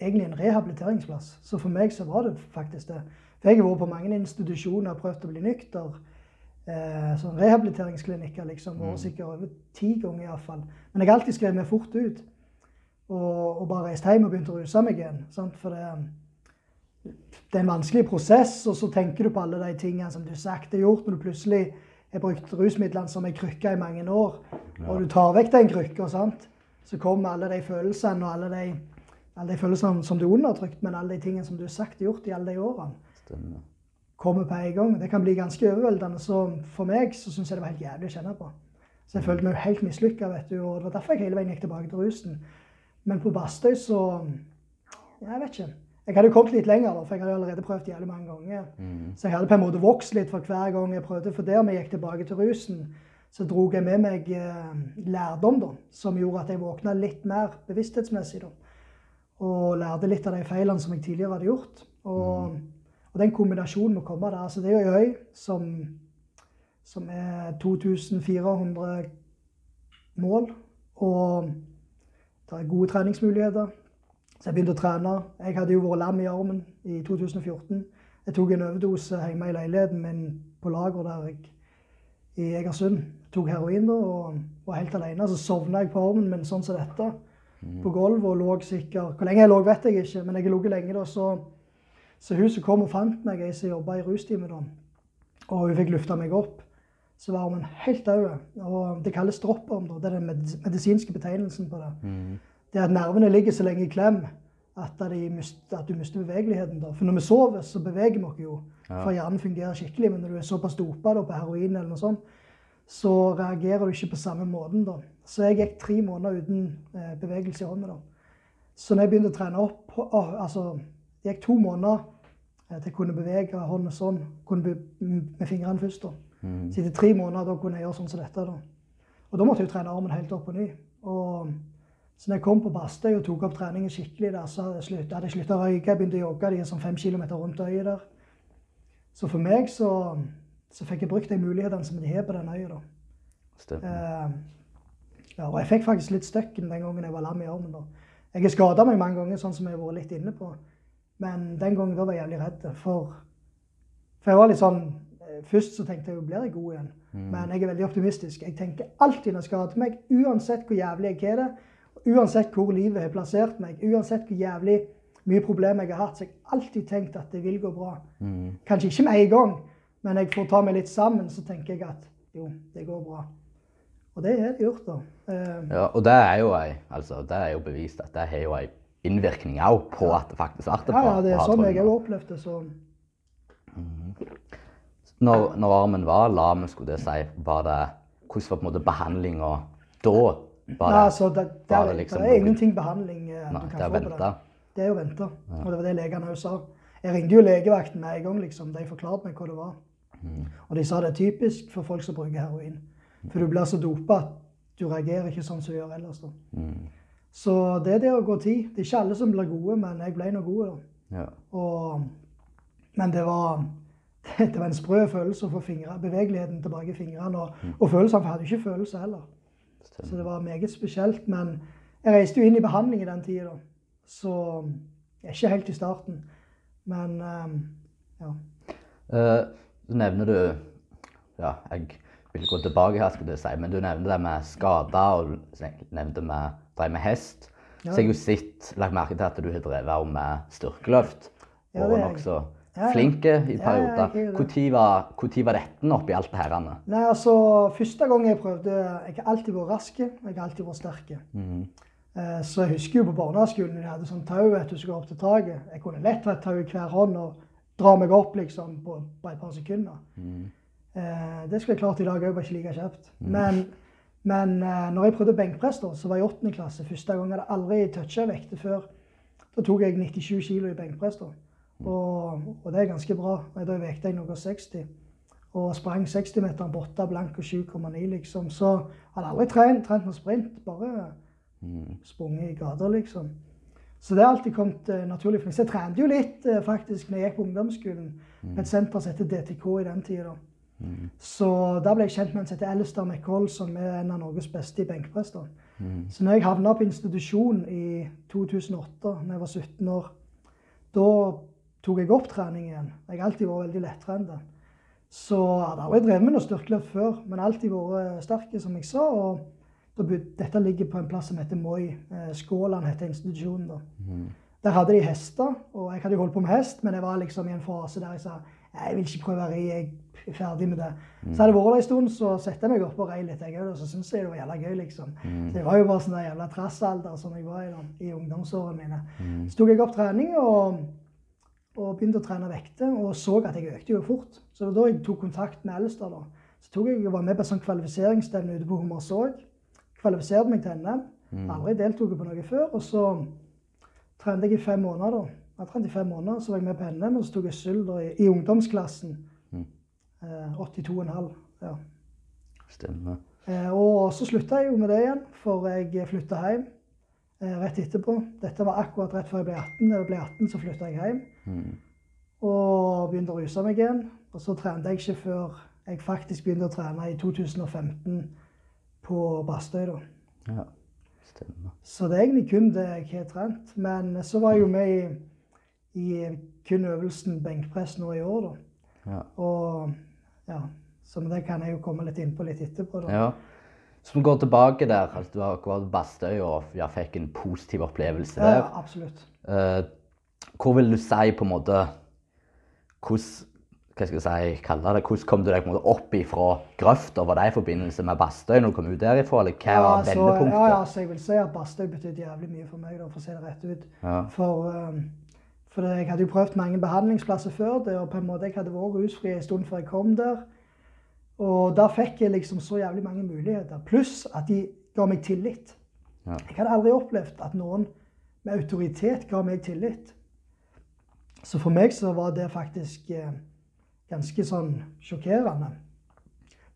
egentlig en rehabiliteringsplass. Så for meg så var det faktisk det. For jeg har vært på mange institusjoner og prøvd å bli nykter. Eh, sånn rehabiliteringsklinikker liksom. Vært sikkert over ti ganger iallfall. Men jeg har alltid skrevet meg fort ut. Og, og bare reiste hjem og begynte å ruse meg igjen. Sant? For det, det er en vanskelig prosess, og så tenker du på alle de tingene som du har sagt og gjort, når du plutselig har brukt rusmidlene som ei krykke i mange år, og du tar vekk den krykka, så kommer alle de følelsene og alle de, alle de følelsene som du har undertrykt, men alle de tingene som du har sagt og gjort i alle de årene, Stemmer. kommer på en gang. Det kan bli ganske overveldende. Så for meg så syns jeg det var helt jævlig å kjenne på. Så jeg følte meg helt mislykka, vet du, og det var derfor jeg hele veien gikk tilbake til rusen. Men på Bastøy så Jeg vet ikke. Jeg hadde kommet litt lenger, da, for jeg hadde allerede prøvd jævlig mange ganger. Så jeg hadde på en måte vokst litt for hver gang jeg prøvde. For der vi gikk tilbake til rusen, så dro jeg med meg eh, lærdom da, som gjorde at jeg våkna litt mer bevissthetsmessig. da. Og lærte litt av de feilene som jeg tidligere hadde gjort. Og, og den kombinasjonen med å komme der altså Det er jo ei øy som, som er 2400 mål. Og det er gode treningsmuligheter. Så jeg begynte å trene. Jeg hadde jo vært lam i armen i 2014. Jeg tok en overdose hjemme i leiligheten min på lager der jeg, i Egersund. Tok heroin da, og var helt alene. Så sovna jeg på armen min sånn som dette. På gulvet og lå sikkert Hvor lenge jeg lå, vet jeg ikke, men jeg ligget lenge da. Så, så hun som kom og fant meg, ei som jobba i rusteamet da, og hun fikk lufta meg opp, så var man helt død. Og det kalles drop-om. da. Det er den medisinske betegnelsen på det. Det er at nervene ligger så lenge i klem at, mist, at du mister bevegeligheten. da. For når vi sover, så beveger vi oss jo. For hjernen fungerer skikkelig. Men når du er såpass dopa da, på heroin eller noe sånt, så reagerer du ikke på samme måten. da. Så jeg gikk tre måneder uten eh, bevegelse i hånda. da. Så når jeg begynte å trene opp å, altså, Det gikk to måneder eh, til jeg kunne bevege hånda sånn. Kunne be, med fingrene først. da. Så etter tre måneder da kunne jeg gjøre sånn som dette. da. Og da måtte jeg jo trene armen helt opp på ny. Og så når jeg kom på Bastøy og tok opp treningen skikkelig, der, så hadde jeg slutt- slutta å røyke. Jeg begynte å jogge de er sånn fem kilometer rundt øyet der. Så for meg så, så fikk jeg brukt de mulighetene som de har på den øya. da. Eh, ja, og jeg fikk faktisk litt støkken den gangen jeg var lam i armen. da. Jeg har skada meg mange ganger, sånn som jeg har vært litt inne på. Men den gangen da var jeg jævlig redd. For, for jeg var litt sånn Først så tenkte jeg jo blir jeg god igjen. Men jeg er veldig optimistisk. Jeg tenker alltid når jeg skal ha til meg, uansett hvor jævlig jeg har det, uansett hvor livet har plassert meg, uansett hvor jævlig mye problemer jeg har hatt, så jeg har alltid tenkt at det vil gå bra. Kanskje ikke med en gang, men jeg får ta meg litt sammen, så tenker jeg at jo, det går bra. Og det har det gjort, da. Uh, Ja, og det er jo ei, altså, det er jo bevist at det har jo ei innvirkning òg på at det faktisk ja, bra. ja, det er sånn jeg òg har opplevd det. Så Når, når armen var lam, skulle det si, var det Hvordan var på en måte behandlinga da? Var Nei, det, altså, det, det, var det liksom det er ingenting behandling eh, Nei, du kan få på det. Det er jo vente. Og det var det legene òg sa. Jeg ringte jo legevakten med en gang. liksom. De forklarte meg hva det var. Mm. Og de sa det er typisk for folk som bruker heroin. For du blir så dopa at du reagerer ikke sånn som du gjør ellers. da. Mm. Så det er det å gå tid. Det er ikke alle som blir gode, men jeg ble nå god. da. Ja. Og, men det var, det var en sprø følelse å få fingre, bevegeligheten tilbake i fingrene. Og, og følelsene, for jeg hadde jo ikke følelser heller. Så det var meget spesielt. Men jeg reiste jo inn i behandling i den tida. Så jeg er ikke helt i starten. Men ehm, ja. Eh, så nevner du Ja, jeg vil gå tilbake her, skal du si, men du nevner det med skader, og du nevnte med drev med hest. Ja. Så jeg har jo sett, lagt merke til at du har drevet med styrkeløft. Ja, det er jeg. Ja, flinke i perioder. er. Når var, var retten oppi alt det her? Nei, altså, første gang jeg prøvde Jeg har alltid vært rask, og jeg har alltid vært sterk. Eh, Så jeg husker jo på barneskolen jeg hadde sånn tau vet du, skulle opp til taket. Jeg kunne lett ha et tau i hver hånd og dra meg opp liksom på, på et par sekunder. Mm. Det skulle jeg klart i dag òg, bare ikke like kjapt. Men, men eh, når jeg prøvde benkpress, da, så var jeg i åttende klasse. Første gang jeg hadde aldri toucha vekter før. Da tok jeg 97 kilo i benkpress. da. Og, og det er ganske bra. Da vekte jeg noe 60. Og sprang 60-meteren på 8 blank og 7,9, liksom. Så hadde aldri trent, trent noe sprint. Bare sprunget i gata, liksom. Så det har alltid kommet uh, naturlig for meg. Så jeg trente jo litt uh, faktisk når jeg gikk på ungdomsskolen. Mm. et senter som heter DTK i den tida. Så da ble jeg kjent med en som heter Alistair McCall, som er en av Norges beste i benkpress. Mm. Så når jeg havna på institusjon i 2008, da jeg var 17 år, da tok jeg opp trening igjen. Jeg har alltid vært veldig lettrent. Så jeg hadde jeg drevet med noe styrkeløft før, men alltid vært sterk, som jeg sa. og Dette ligger på en plass som heter Moi. Eh, Skåland heter institusjonen. da. Der hadde de hester, og jeg hadde jo holdt på med hest, men jeg var liksom i en fase der jeg sa jeg vil ikke prøve å ri, jeg er ferdig med det. Så hadde jeg vært der en stund, så satte jeg meg opp og rei litt, jeg òg, og så syntes jeg det var jævla gøy, liksom. Så det var jo bare sånn der jævla trassalder som jeg var i da, i ungdomsårene mine. Så tok jeg opp trening og, og begynte å trene vekter, og så at jeg økte jo fort. Så det var da jeg tok kontakt med Elstad. da. Så tok jeg og var med på en sånn kvalifiseringsstevne ute på Hummersåk. Kvalifiserte meg til NM. Aldri deltok på noe før. Og så trente jeg i fem måneder, da. jeg trente i fem måneder. Så var jeg med på NM, og så tok jeg sølv i, i ungdomsklassen. Mm. Eh, 82,5. Ja. Stemmer. Eh, og så slutta jeg jo med det igjen, for jeg flytta hjem eh, rett etterpå. Dette var akkurat rett før jeg ble 18. Da jeg ble 18, så flytta jeg hjem. Mm. Og begynte å ruse meg igjen. Og så trente jeg ikke før jeg faktisk begynte å trene i 2015 på Bastøy. da. Ja. Stemmer. Så det er egentlig kun det jeg har trent. Men så var jeg jo med i, i kun øvelsen benkpress nå i år, da. Ja. Og ja, så det kan jeg jo komme litt inn på litt etterpå. da. ja. Så vi går tilbake der. Altså, du har vært på Bastøy og ja, fikk en positiv opplevelse der. ja, absolutt. Eh, hvor vil du si på en måte hvordan, hva skal jeg si, kalle det, hvordan kom du deg på en måte opp ifra grøfta? Var det i forbindelse med Bastøy når du kom ut derifra, eller hva var ja, vendepunktet? ja, ja, så jeg vil si at Bastøy betydde jævlig mye for meg, da, for å si det rett ut. Ja. For, um, for jeg hadde jo prøvd mange behandlingsplasser før det, og på en måte jeg hadde vært rusfri en stund før jeg kom der. Og da fikk jeg liksom så jævlig mange muligheter. Pluss at de ga meg tillit. Ja. Jeg hadde aldri opplevd at noen med autoritet ga meg tillit. Så for meg så var det faktisk eh, ganske sånn sjokkerende.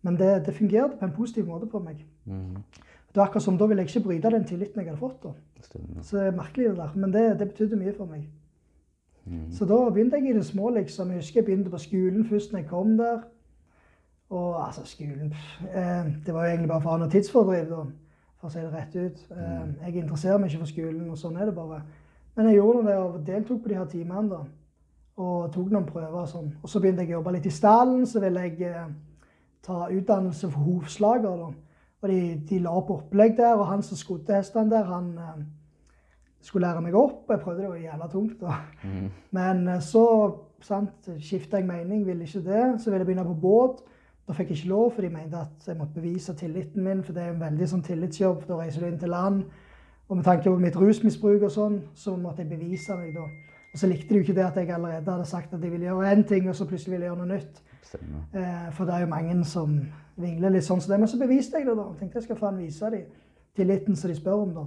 Men det, det fungerte på en positiv måte på meg. Mhm. Det var akkurat som Da ville jeg ikke bryte den tilliten jeg hadde fått. da. Stemmer. Så det er merkelig det der, men det, det betydde mye for meg. Mhm. Så da begynte jeg i det små, liksom. Jeg husker jeg begynte på skolen først når jeg kom der. Og altså, skolen eh, Det var jo egentlig bare for å ha noe tidsfordriv, da. For å si det rett ut. Eh, jeg interesserer meg ikke for skolen, og sånn er det bare. Men jeg gjorde det og deltok på de her timene, da. Og tok noen prøver og sånn. Og så begynte jeg å jobbe litt i stallen. Så ville jeg eh, ta utdannelse for hovslager, da. Og de, de la opp opplegg der, og han som skodde hestene der, han eh, skulle lære meg opp. Jeg prøvde det jo jævla tungt. da. Mm. Men eh, så sant, skifta jeg mening, ville ikke det. Så ville jeg begynne på båt. Da fikk jeg ikke lov, for de mente at jeg måtte bevise tilliten min. For det er en veldig sånn tillitsjobb. Da reiser du inn til land. Og med tanke på mitt rusmisbruk og sånn, så måtte jeg bevise meg da. Og så likte de jo ikke det at jeg allerede hadde sagt at jeg ville gjøre én ting, og så plutselig ville jeg gjøre noe nytt. Eh, for det er jo mange som vingler litt sånn som det. Men så beviste jeg det, da. Tenkte jeg skal faen vise dem tilliten som de spør om, da.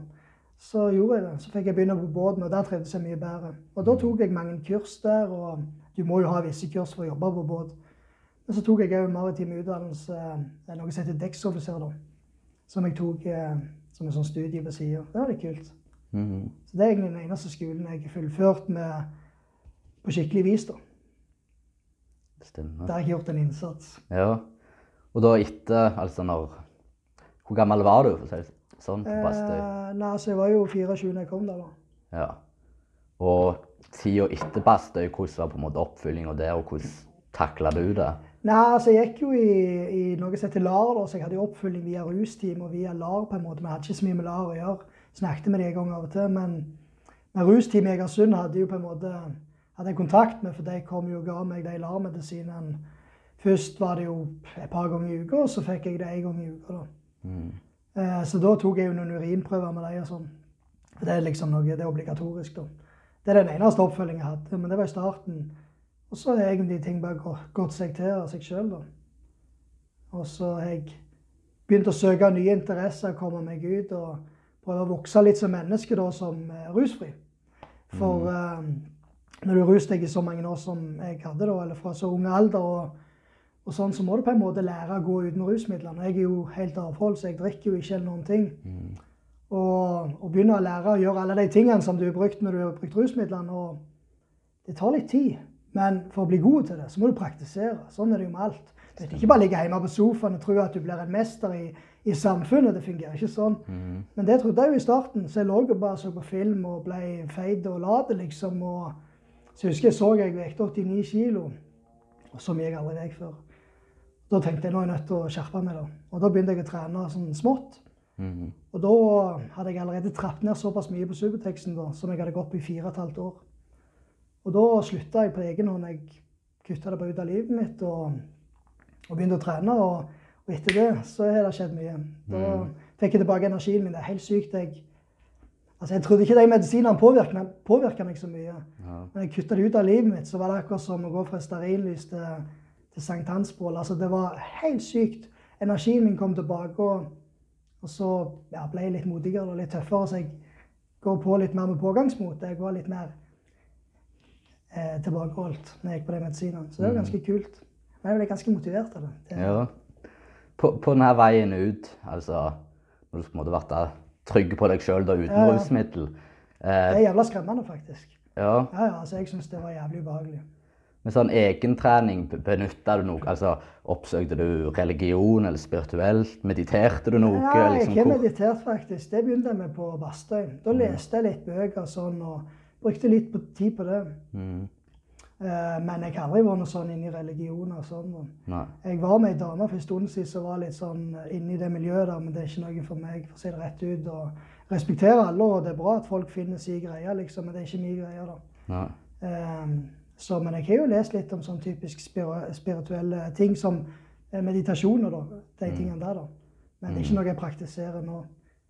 Så gjorde jeg det. Så fikk jeg begynne på båten, og der trivdes jeg mye bedre. Og da tok jeg mange kurs der, og du må jo ha visse kurs for å jobbe på båt. Men så tok jeg òg maritim utdannelse, eh, noe som heter dekksoffiser, da. Som jeg tok eh, som en sånn studie på sida. Det var litt kult. Mhm. Så det er egentlig den eneste skolen jeg har fullført med på skikkelig vis, da. Stemmer. Der har jeg gjort en innsats. Ja. Og da etter, altså når Hvor gammel var du, for å si det sånn, på Bastøy? Eh, nei, altså jeg var jo 24 da jeg kom der, da. Ja. Og tida etter Bastøy, hvordan var på en måte oppfyllinga der, og hvordan takla du det? Nei, altså jeg gikk jo i, i noe som heter LAR, da, så jeg hadde jo oppfylling via rusteam og via LAR på en måte. Vi hadde ikke så mye med LAR å gjøre. Snakket med de en gang av og til. Men men rusteamet i Egersund hadde jo på en måte hadde jeg kontakt med, for de kom jo og ga meg de LAR-medisinene. Først var det jo et par ganger i uka, og så fikk jeg det en gang i uka. da. Mm. Eh, Så da tok jeg jo noen urinprøver med dem og sånn. For det er liksom noe, det er obligatorisk, da. Det er den eneste oppfølgingen jeg hadde, men det var i starten. Og så har egentlig ting bare gå- gått seg til av seg sjøl, da. Og så har jeg begynt å søke nye interesser, komme meg ut og prøve å vokse litt som menneske da, som eh, rusfri. For eh, når du ruser deg i så mange år som jeg hadde, da, eller fra så ung alder, og, og sånn, så må du på en måte lære å gå uten rusmidlene. Jeg er jo helt avhold, så jeg drikker jo ikke eller noen ting. Mm. Og, og begynne å lære å gjøre alle de tingene som du har brukt når du har brukt rusmidlene. Og det tar litt tid, men for å bli god til det, så må du praktisere. Sånn er det jo med alt. Det er ikke bare ligge hjemme på sofaen og tro at du blir en mester i, i samfunnet. Det fungerer ikke sånn. Mm. Men det trodde jeg jo i starten, så jeg lå jo bare så på film og ble feit og lat, liksom. Og så husker jeg så jeg vekte 89 kilo, og så mye jeg aldri veik før. Da tenkte jeg nå er jeg nødt til å skjerpe meg, da. Og da begynte jeg å trene sånn smått. Mm. Og da hadde jeg allerede trappet ned såpass mye på Supertexen da, som jeg hadde gått på i fire og et halvt år. Og da slutta jeg på egen hånd. Jeg kutta det bare ut av livet mitt og, og begynte å trene. Og, og etter det så har det skjedd mye. Da Mm. fikk jeg tilbake energien min. Det er helt sykt. Jeg, altså jeg trodde ikke de medisinene påvirka meg så mye. Ja. Når jeg kutta det ut av livet mitt, så var det akkurat som å gå fra stearinlys til, til sankthansbål. Altså, det var helt sykt. Energien min kom tilbake, og, og så ja, ble jeg litt modigere og litt tøffere. Så jeg går på litt mer med pågangsmot. Jeg var litt mer eh, tilbakeholdt når jeg gikk på de medisinene. Så det var ganske kult. Men jeg ble ganske motivert av det. det Ja. På, på denne veien ut, altså når du på en måte vært trygg på deg sjøl uten Ja, ja. rusmiddel det eh, er jævla skremmende, faktisk. ja. Ja, ja, altså Jeg syns det var jævlig ubehagelig. Med sånn egentrening, be- benytta du noe? Altså, Oppsøkte du religion eller spirituelt? Mediterte du noe? Ja, jeg liksom, ikke hvor- meditert, faktisk. Det begynte jeg med på Bastøy. Da leste jeg litt bøker sånn, og brukte litt tid på det. Mm. Eh, men jeg har aldri vært noe sånn inne i religion og sånn. Jeg var med ei dame for en stund siden som var litt sånn inne i det miljøet der, men det er ikke noe for meg, for å si det rett ut. Og respekterer alle, og det er bra at folk finner sin greie, liksom, men det er ikke min greie, da. Ehm, så, men jeg har jo lest litt om sånn typisk spirituelle ting som eh, meditasjoner, da. De Mm. tingene der, da. Men det er ikke noe jeg praktiserer nå.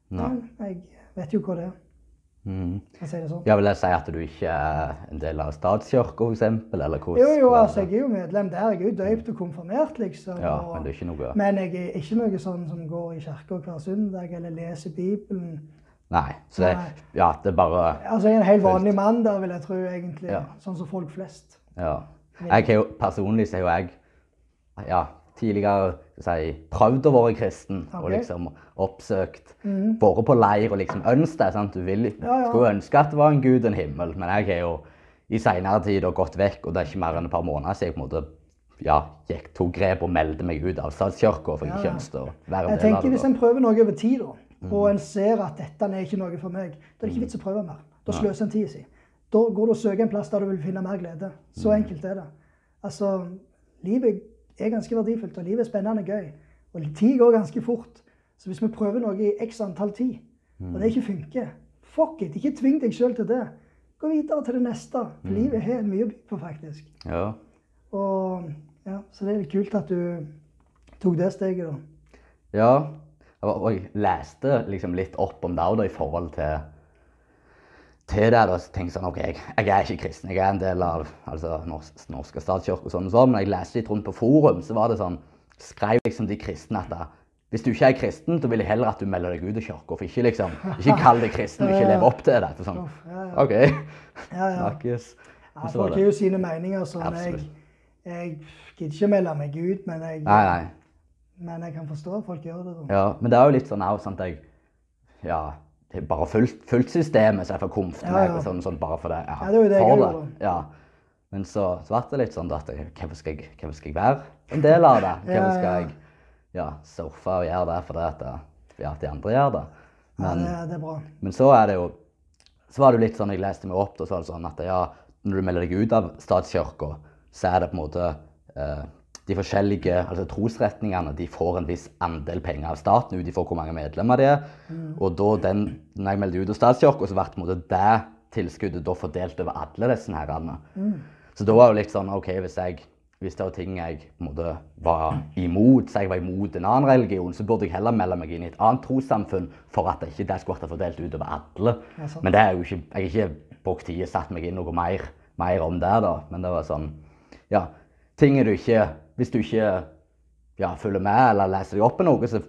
Men jeg vet jo hva det er. Mm. Si sånn. Ja, vil jeg si at du ikke er en del av statskirka, f.eks.? Eller Jo, jo, altså, jeg er jo medlem der. Jeg er jo døypt og konfirmert, liksom. Ja, og- men det er ikke noe Men jeg er ikke noe sånn som går i kirka hver søndag eller leser Bibelen. Nei. Så det, Nei. ja, det er bare Altså, jeg er en helt vanlig mann der, vil jeg tro, egentlig. Ja. Sånn som folk flest. Ja. Jeg har jo, personlig så har jo jeg ja, tidligere si, prøvd å være kristen og liksom oppsøkt Vært på leir og liksom ønsket det. sant? Du vil, Ja, ja. skulle ønske at det var en gud en himmel, men jeg har jo i seinere tid gått vekk, og det er ikke mer enn et par måneder siden jeg på en måte ja, gikk, tok grep og meldte meg ut av statskirka, for jeg ikke ja. ønsket å være en Jeg del av tenker det. Hvis en prøver noe over tid, da, og en ser at dette er ikke noe for meg, da er det ikke vits å prøve mer. Da sløser en tida si. Da går du og søker en plass der du vil finne mer glede. Så enkelt er det. Altså, livet er ganske verdifullt, og livet er spennende og gøy. Og tid går ganske fort. Så hvis vi prøver noe i x antall tid, og det ikke funker, fuck it, ikke tving deg sjøl til det. Gå videre til det neste. For livet har mye å by på, faktisk. Ja. Og ja, Så det er litt kult at du tok det steget, da. Ja, og jeg leste liksom litt opp om det òg, i forhold til, til det. da, så tenkte jeg sånn, ok, jeg, jeg er ikke kristen, jeg er en del av altså, norsk, norske statskirke og sånn og sånn, men jeg leste litt rundt på forum, så var det sånn, skrev liksom de kristne at da, hvis du ikke er kristen, så vil jeg heller at du melder deg ut av kirka, for ikke liksom, ikke kall deg kristen og ikke leve opp til det. For sånn, Uff, ja, ja. ok, snakkes. Ja, så folk har jo sine meninger, sånn. Jeg, jeg gidder ikke melde meg ut, men jeg, Nei, nei. men jeg kan forstå at folk gjør det. Da. Ja, men det er jo litt sånn òg, sant jeg, ja, det er bare fulgt, fulgt systemet, så jeg får komfte Ja, ja. sånn, sånn bare for det. Ja, Ja, det det for gjør, Ja. Men så, så ble det litt sånn at hvorfor skal, jeg- hvorfor skal jeg være en del av det? Ja, Hvorfor skal jeg ja, surfe og gjøre det fordi at ja, de andre gjør det? Ja, Men, det, det er bra. men så er det jo så var det jo litt sånn, jeg leste meg opp, og så var det sånn at ja, når du melder deg ut av statskirka, så er det på en måte eh, de forskjellige altså trosretningene de får en viss andel penger av staten ut ifra hvor mange medlemmer det er. Og da den, når jeg meldte ut av statskirka, så ble det tilskuddet da fordelt over alle disse herrene. Så da var det litt sånn OK, hvis, jeg, hvis det var ting jeg på måte var imot, så jeg var imot en annen religion, så burde jeg heller melde meg inn i et annet trossamfunn for at det ikke det skulle vært fordelt utover alle. Ja. Men det er jo ikke, jeg har ikke brukt tid og satt meg inn noe mer, mer om det, da. Men det var sånn Ja, ting er du ikke Hvis du ikke ja, følger med eller leser deg opp på noe, så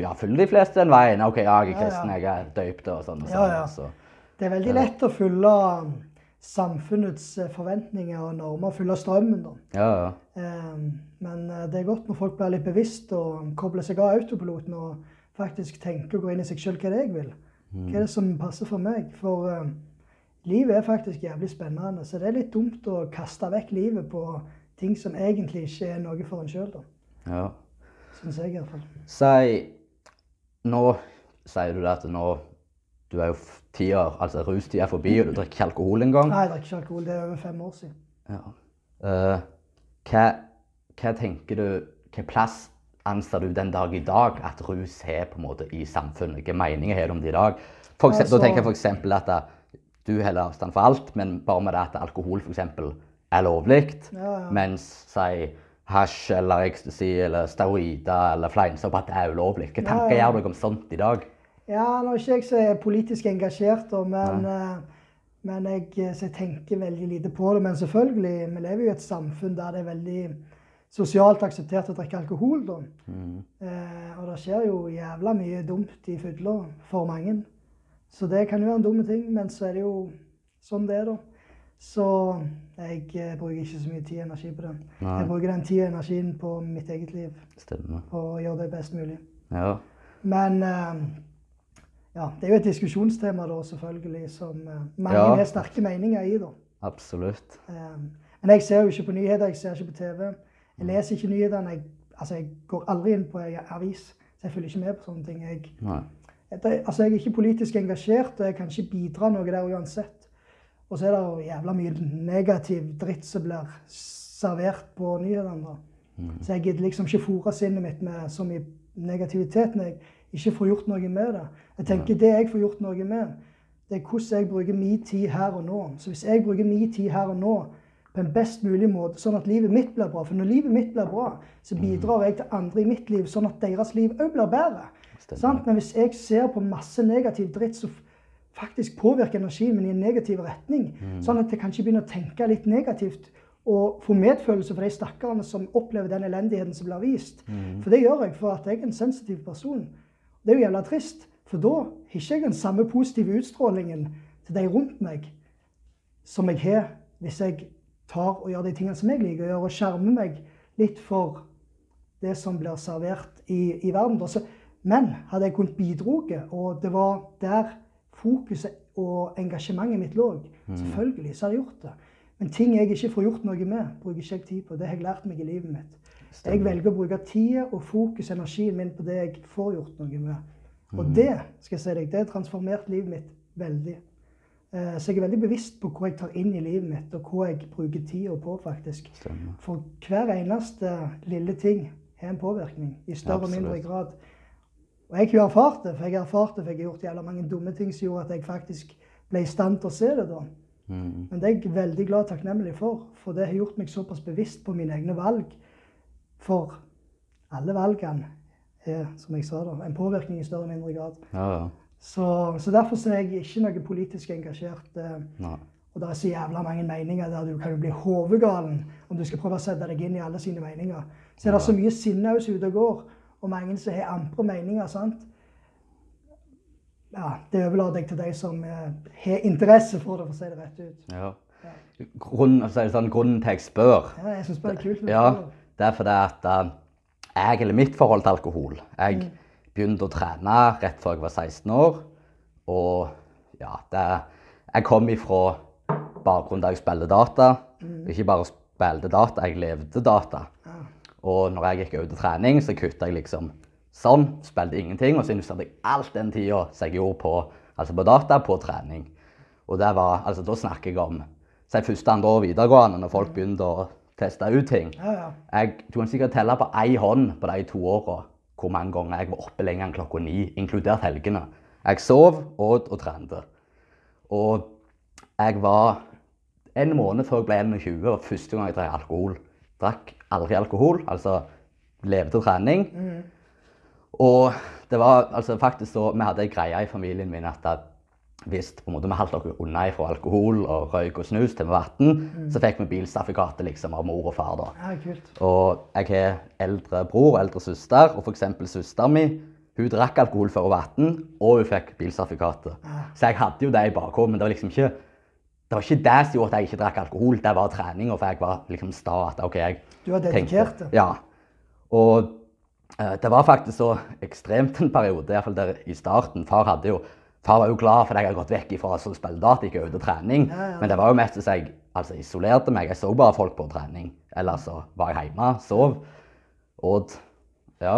ja, følger de fleste den veien. OK, ja, jeg er kristen, jeg er døypt og sånn og sånn. Så. Det er veldig lett å følge samfunnets eh, forventninger og normer, følge strømmen. da. Ja, ja. Eh, Men eh, det er godt når folk blir litt bevisst og kobler seg av autopiloten og faktisk tenker og går inn i seg sjøl hva er det jeg vil. Hva er det som passer for meg? For eh, livet er faktisk jævlig spennende, så det er litt dumt å kaste vekk livet på ting som egentlig ikke er noe for en sjøl, da. ja. Syns jeg iallfall. Si Nå sier du det at nå Du er jo tida, altså rustida er forbi, og du drikker ikke alkohol engang. Nei, jeg drikker ikke alkohol. Det er over fem år siden. Ja. Uh, hva, hva tenker du Hvilken plass anser du den dag i dag at rus har på en måte i samfunnet? Hvilke meninger har du om det i dag? For eksempel, Altså- da tenker jeg f.eks. at eh, du holder avstand for alt, men bare med det at alkohol for eksempel er lovlig, Ja, ja. mens si hasj eller ecstasy eller steroider eller fleinsopp at det er ulovlig. Hva tanker gjør dere om sånt i dag? Ja, nå er ikke jeg så politisk engasjert, men, eh, men jeg, eh, så jeg tenker veldig lite på det. Men selvfølgelig, vi lever jo i et samfunn der det er veldig sosialt akseptert å drikke alkohol. Da. Eh, og det skjer jo jævla mye dumt i fylla for mange. Så det kan jo være en dum ting, men så er det jo sånn det er, da. Så jeg bruker ikke så mye tid og energi på den. Nei. Jeg bruker den tida og energien på mitt eget liv. Stemmer. Og gjør det best mulig. Ja. Men eh, ja, det er jo et diskusjonstema da, selvfølgelig, som eh, mange Ja. sterke meninger i. da. Absolutt. Eh, Men jeg ser jo ikke på nyheter, jeg ser ikke på TV. Jeg leser ikke nyhetene. Jeg, altså, jeg går aldri inn på en avis, så jeg følger ikke med på sånne ting. Jeg, Nei. altså, jeg er ikke politisk engasjert, og jeg kan ikke bidra noe der uansett. Og så er det jo jævla mye negativ dritt som blir servert på nyhetene. da. Så jeg gidder liksom ikke fòre sinnet mitt med så mye negativitet når jeg ikke får gjort noe med det. Jeg tenker Det jeg får gjort noe med, det er hvordan jeg bruker min tid her og nå. Så hvis jeg bruker min tid her og nå på en best mulig måte, sånn at livet mitt blir bra For når livet mitt blir bra, så bidrar jeg til andre i mitt liv, sånn at deres liv òg blir bedre. Men hvis jeg ser på masse negativ dritt som faktisk påvirker energien min i en negativ retning, sånn at jeg kanskje begynner å tenke litt negativt og få medfølelse for de stakkarene som opplever den elendigheten som blir vist. For det gjør jeg, for at jeg er en sensitiv person. Det er jo jævla trist, for da har ikke jeg den samme positive utstrålingen til de rundt meg som jeg har hvis jeg tar og gjør de tingene som jeg liker å gjøre, og skjermer meg litt for det som blir servert i, i verden. Så, men hadde jeg kunnet bidroge, og det var der fokuset og engasjementet mitt lå, selvfølgelig så har jeg gjort det. Men ting jeg ikke får gjort noe med, bruker ikke jeg tid på. Det har jeg lært meg i livet mitt. Jeg velger å bruke tida og fokus og energien min på det jeg får gjort noe med. Og det skal jeg si deg, det har transformert livet mitt veldig. Eh, Så jeg er veldig bevisst på hva jeg tar inn i livet mitt, og hva jeg bruker tida på, faktisk. Stemmer. For hver eneste lille ting har en påvirkning, i større og mindre Absolutt. grad. Og jeg har jo erfart det, for jeg har erfart det, for jeg har gjort jævla mange dumme ting som gjorde at jeg faktisk ble i stand til å se det da. Mm. Men det er jeg veldig glad og takknemlig for, for det har gjort meg såpass bevisst på mine egne valg. For alle valgene er, som jeg sa da, en påvirkning i større og mindre grad. Ja, ja. Så, så derfor er jeg ikke noe politisk engasjert. eh, og det er så jævla mange meninger der du kan jo bli hovegalen om du skal prøve å sette deg inn i alle sine meninger. Så er det så mye sinne ute og går, og mange som har ampre meninger. sant? Ja, Det overlater jeg til de som eh, har interesse for det, for å si det rett ut. Ja. Grunnen, altså, sånn, grunnen til jeg spør, Ja, jeg syns bare det er kult. ja, det. er fordi at uh, jeg, eller mitt forhold til alkohol Jeg begynte å trene rett før jeg var 16 år. Og ja, det, jeg kom ifra bakgrunn der jeg spilte data. Ikke bare spilte data, jeg levde data. Og når jeg gikk ut til trening, så kutta jeg liksom sånn. Spilte ingenting. Og så investerte jeg alt den tida som jeg gjorde på, altså på data, på trening. Og det var, altså da snakker jeg om si første, andre år videregående, når folk begynte å teste ut ting. Jeg, du kan sikkert telle på én hånd på de to åra hvor mange ganger jeg var oppe lenger enn klokka ni, inkludert helgene. Jeg sov, åt og trente. Og jeg var en måned før jeg ble 21, var første gang jeg drakk alkohol. Drakk aldri alkohol, altså leve til trening. Og det var altså faktisk så, vi hadde en greie i familien min at, hvis på en måte, vi holdt oss unna fra alkohol og røyk og snus til vi var 18, så fikk vi bilsertifikatet liksom, av mor og far. da. ja, kult. Og jeg har eldre bror og eldre søster, og f.eks. søsteren min hun drakk alkohol før hun var 18, og hun fikk bilsertifikatet. Så jeg hadde jo det i bakhodet, men det var liksom ikke det var ikke det som gjorde at jeg ikke drakk alkohol, det var treninga. For jeg var liksom sta at OK, jeg Du var dedikert, tenkte- Ja. Og uh, det var faktisk så ekstremt en periode, i hvert fall der i starten. Far jo Far var jo glad for at jeg hadde gått vekk fra å spille data, gikk ut og trening. Ja, ja. Men det var jo mest så jeg altså, isolerte meg. Jeg så bare folk på trening. Eller så var jeg hjemme, sov, åt. Ja.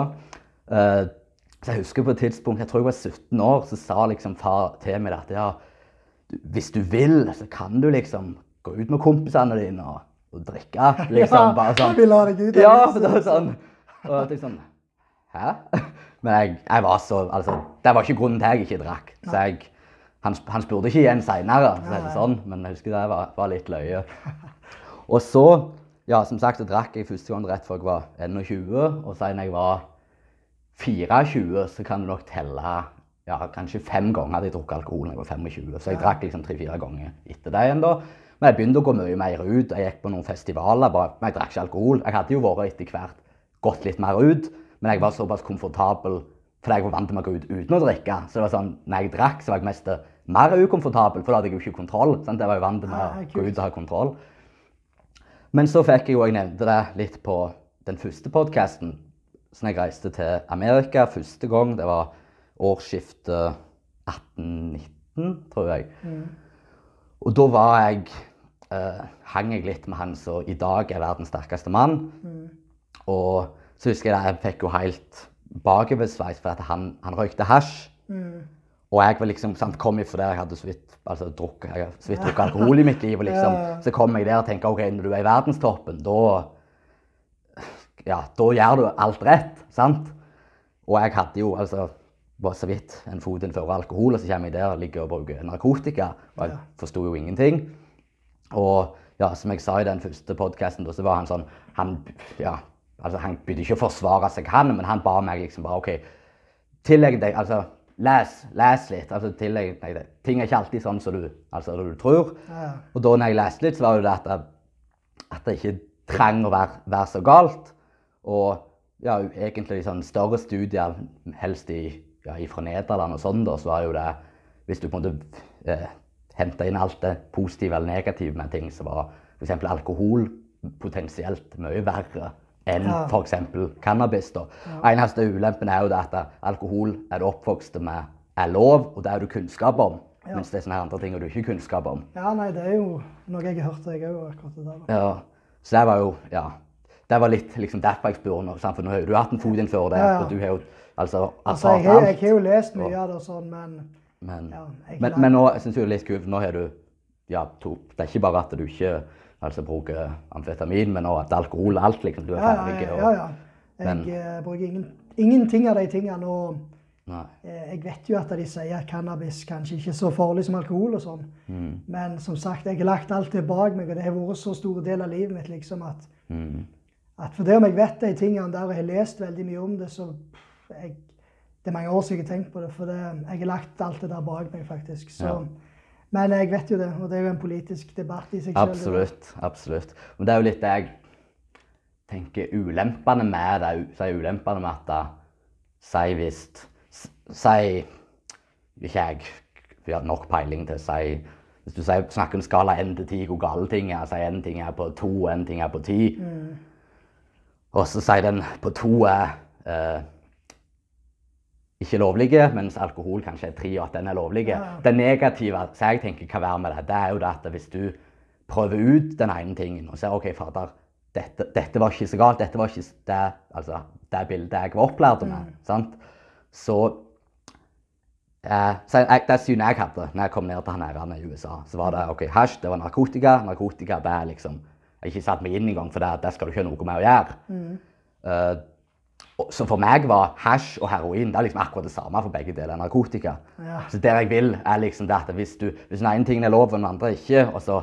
Uh, så jeg husker på et tidspunkt, jeg tror jeg var 17 år, så sa liksom far til meg at ja, hvis du vil, så kan du liksom gå ut med kompisene dine og, og drikke. Liksom, Ja, bare sånn. Vi lar deg ut Ja, det var sånn. Og jeg tenkte sånn, hæ? Men jeg, jeg var så, altså, det var ikke grunnen til at jeg ikke drakk. Så jeg, han, han spurte ikke igjen senere, så sånn, men jeg husker det var, var litt løye. Og så, ja, som sagt, så drakk jeg første gang rett før jeg var 21, og siden jeg var 24, så kan du nok telle, ja, kanskje fem ganger hadde jeg drukket alkohol når jeg var 25, så jeg drakk liksom tre-fire ganger etter det igjen da. Men jeg begynte å gå mye mer ut, jeg gikk på noen festivaler, bare, men jeg drakk ikke alkohol. Jeg hadde jo vært etter hvert gått litt mer ut, men jeg var såpass komfortabel fordi jeg var vant til å gå ut uten å drikke. Så det var sånn, når jeg drakk, så var jeg mest mer ukomfortabel, for da hadde jeg jo ikke kontroll. Sant? Jeg var jo vant til å kult. gå ut og ha kontroll. Men så fikk jeg jo, jeg nevnte det litt på den første podkasten, så jeg reiste til Amerika første gang. Det var årsskiftet 1819, tror jeg. Og da var jeg eh, hang jeg litt med han som i dag er verdens sterkeste mann. Og så husker jeg det, jeg fikk jo helt bakoversveis fordi at han, han røykte hasj. Og jeg var liksom, sant, kom ifra der jeg hadde så vidt, altså, drukket, drukket alkohol i mitt liv. Og liksom, ja. Så kom jeg der og tenkte ok, når du er i verdenstoppen, da ja, da gjør du alt rett. sant? Og jeg hadde jo altså var så vidt en fot innenfor alkohol, og så kommer jeg der og ligger og bruker narkotika. Og jeg forsto jo ingenting. Og ja, som jeg sa i den første podkasten, så var han sånn han, ja, altså, han begynte ikke å forsvare seg, han, men han ba meg liksom bare OK, tillegg deg altså, Les, les litt. altså tillegg deg det. Ting er ikke alltid sånn som du, altså, du tror. Ja. Og da når jeg leste litt, så var det at jeg, at det ikke trenger å være, være så galt. Og ja, egentlig sånn større studier, helst i, ja, fra Nederland og sånn, da, så var jo det Hvis du på en måte eh, henta inn alt det positive eller negative med ting, så var f.eks. alkohol potensielt mye verre enn Ja. f.eks. cannabis. da. Eneste ulempen er jo det at alkohol er du oppvokst med er lov, og det har du kunnskap om. Ja. Mens det er sånne andre ting du ikke har kunnskap om. ja, nei, det er jo noe jeg har hørt, jeg òg, akkurat det der. da. Ja, så det var jo Ja. Det var litt liksom derfor jeg spør nå. For nå har du hatt en fot innenfor det, Ja, ja. og du har jo altså Altså, erfart jeg, har, jeg har jo lest mye av det og sånn, men Men, Ja, men, men nå syns jeg det er litt kult, for nå har du ja, to, Det er ikke bare at du ikke altså, bruker amfetamin, men òg at alkohol alt liksom, du er ja, ferdig. ja. ja, ja. Jeg Men- eh, bruker ingen, ingenting av de tingene. Og Nei. eh, jeg vet jo at de sier at cannabis kanskje ikke er så farlig som alkohol og sånn. Mm. Men som sagt, jeg har lagt alt det bak meg, og det har vært så stor del av livet mitt liksom at, Mm. at for det om jeg vet de tingene der og har lest veldig mye om det, så jeg, Det er mange år siden jeg har tenkt på det, for det, jeg har lagt alt det der bak meg, faktisk. Så, Ja. Men jeg vet jo det, og det er jo en politisk debatt i seg selv. Absolutt. absolutt. Men det er jo litt det jeg tenker ulempene med det. Er ulempene med at det Si hvis Si Ikke jeg vi har nok peiling til å si Hvis du sier, snakker om skala 1 til 10 hvor gale ting er, sier en ting er på 2 én en ting er på 10, og så sier den på 2 er eh, ikke lovlige, mens alkohol kanskje er tre, og at den er lovlig. Ja. Det negative så jeg tenker kan være med det, det er jo det at hvis du prøver ut den ene tingen og ser OK, fader, dette, dette var ikke så galt, dette var ikke det, altså, det bildet jeg var opplært med, sant? så eh, så jeg, Det synet jeg hadde når jeg kom ned til han her i USA, så var det OK, hasj, det var narkotika. Narkotika det er liksom Jeg har ikke satt meg inn engang, for det, det skal du ikke ha noe med å gjøre. Mm. og- så for meg var hasj og heroin det er liksom akkurat det samme for begge deler. Narkotika. Ja. Så det jeg vil, er liksom det at hvis, du, hvis den ene tingen er lov, og den andre ikke, og så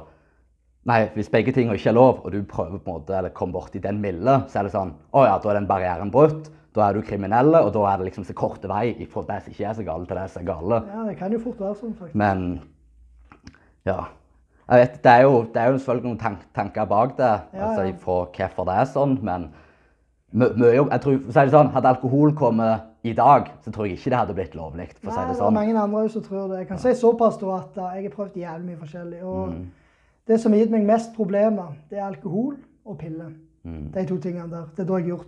Nei, hvis begge tingene ikke er lov, og du prøver på en måte, eller kommer borti den milde, så er det sånn Å ja, da er den barrieren brutt. Da er du kriminell, og da er det liksom så korte vei fra det som ikke er så gale, til det som er gale. Ja, det kan jo fort være sånn, faktisk. Men ja. Jeg vet, det er jo, det er jo selvfølgelig noen tank, tanker bak det, Ja, altså ja. fra hvorfor det er sånn, men jeg tror, for å si det sånn, Hadde alkohol kommet i dag, så tror jeg ikke det hadde blitt lovlig. for å si Nei, det det er sånn. mange andre som tror det. Jeg kan si såpass da at uh, jeg har prøvd jævlig mye forskjellig. Og Mm. det som har gitt meg mest problemer, det er alkohol og piller. Mm. De to tingene der. Det er da jeg har gjort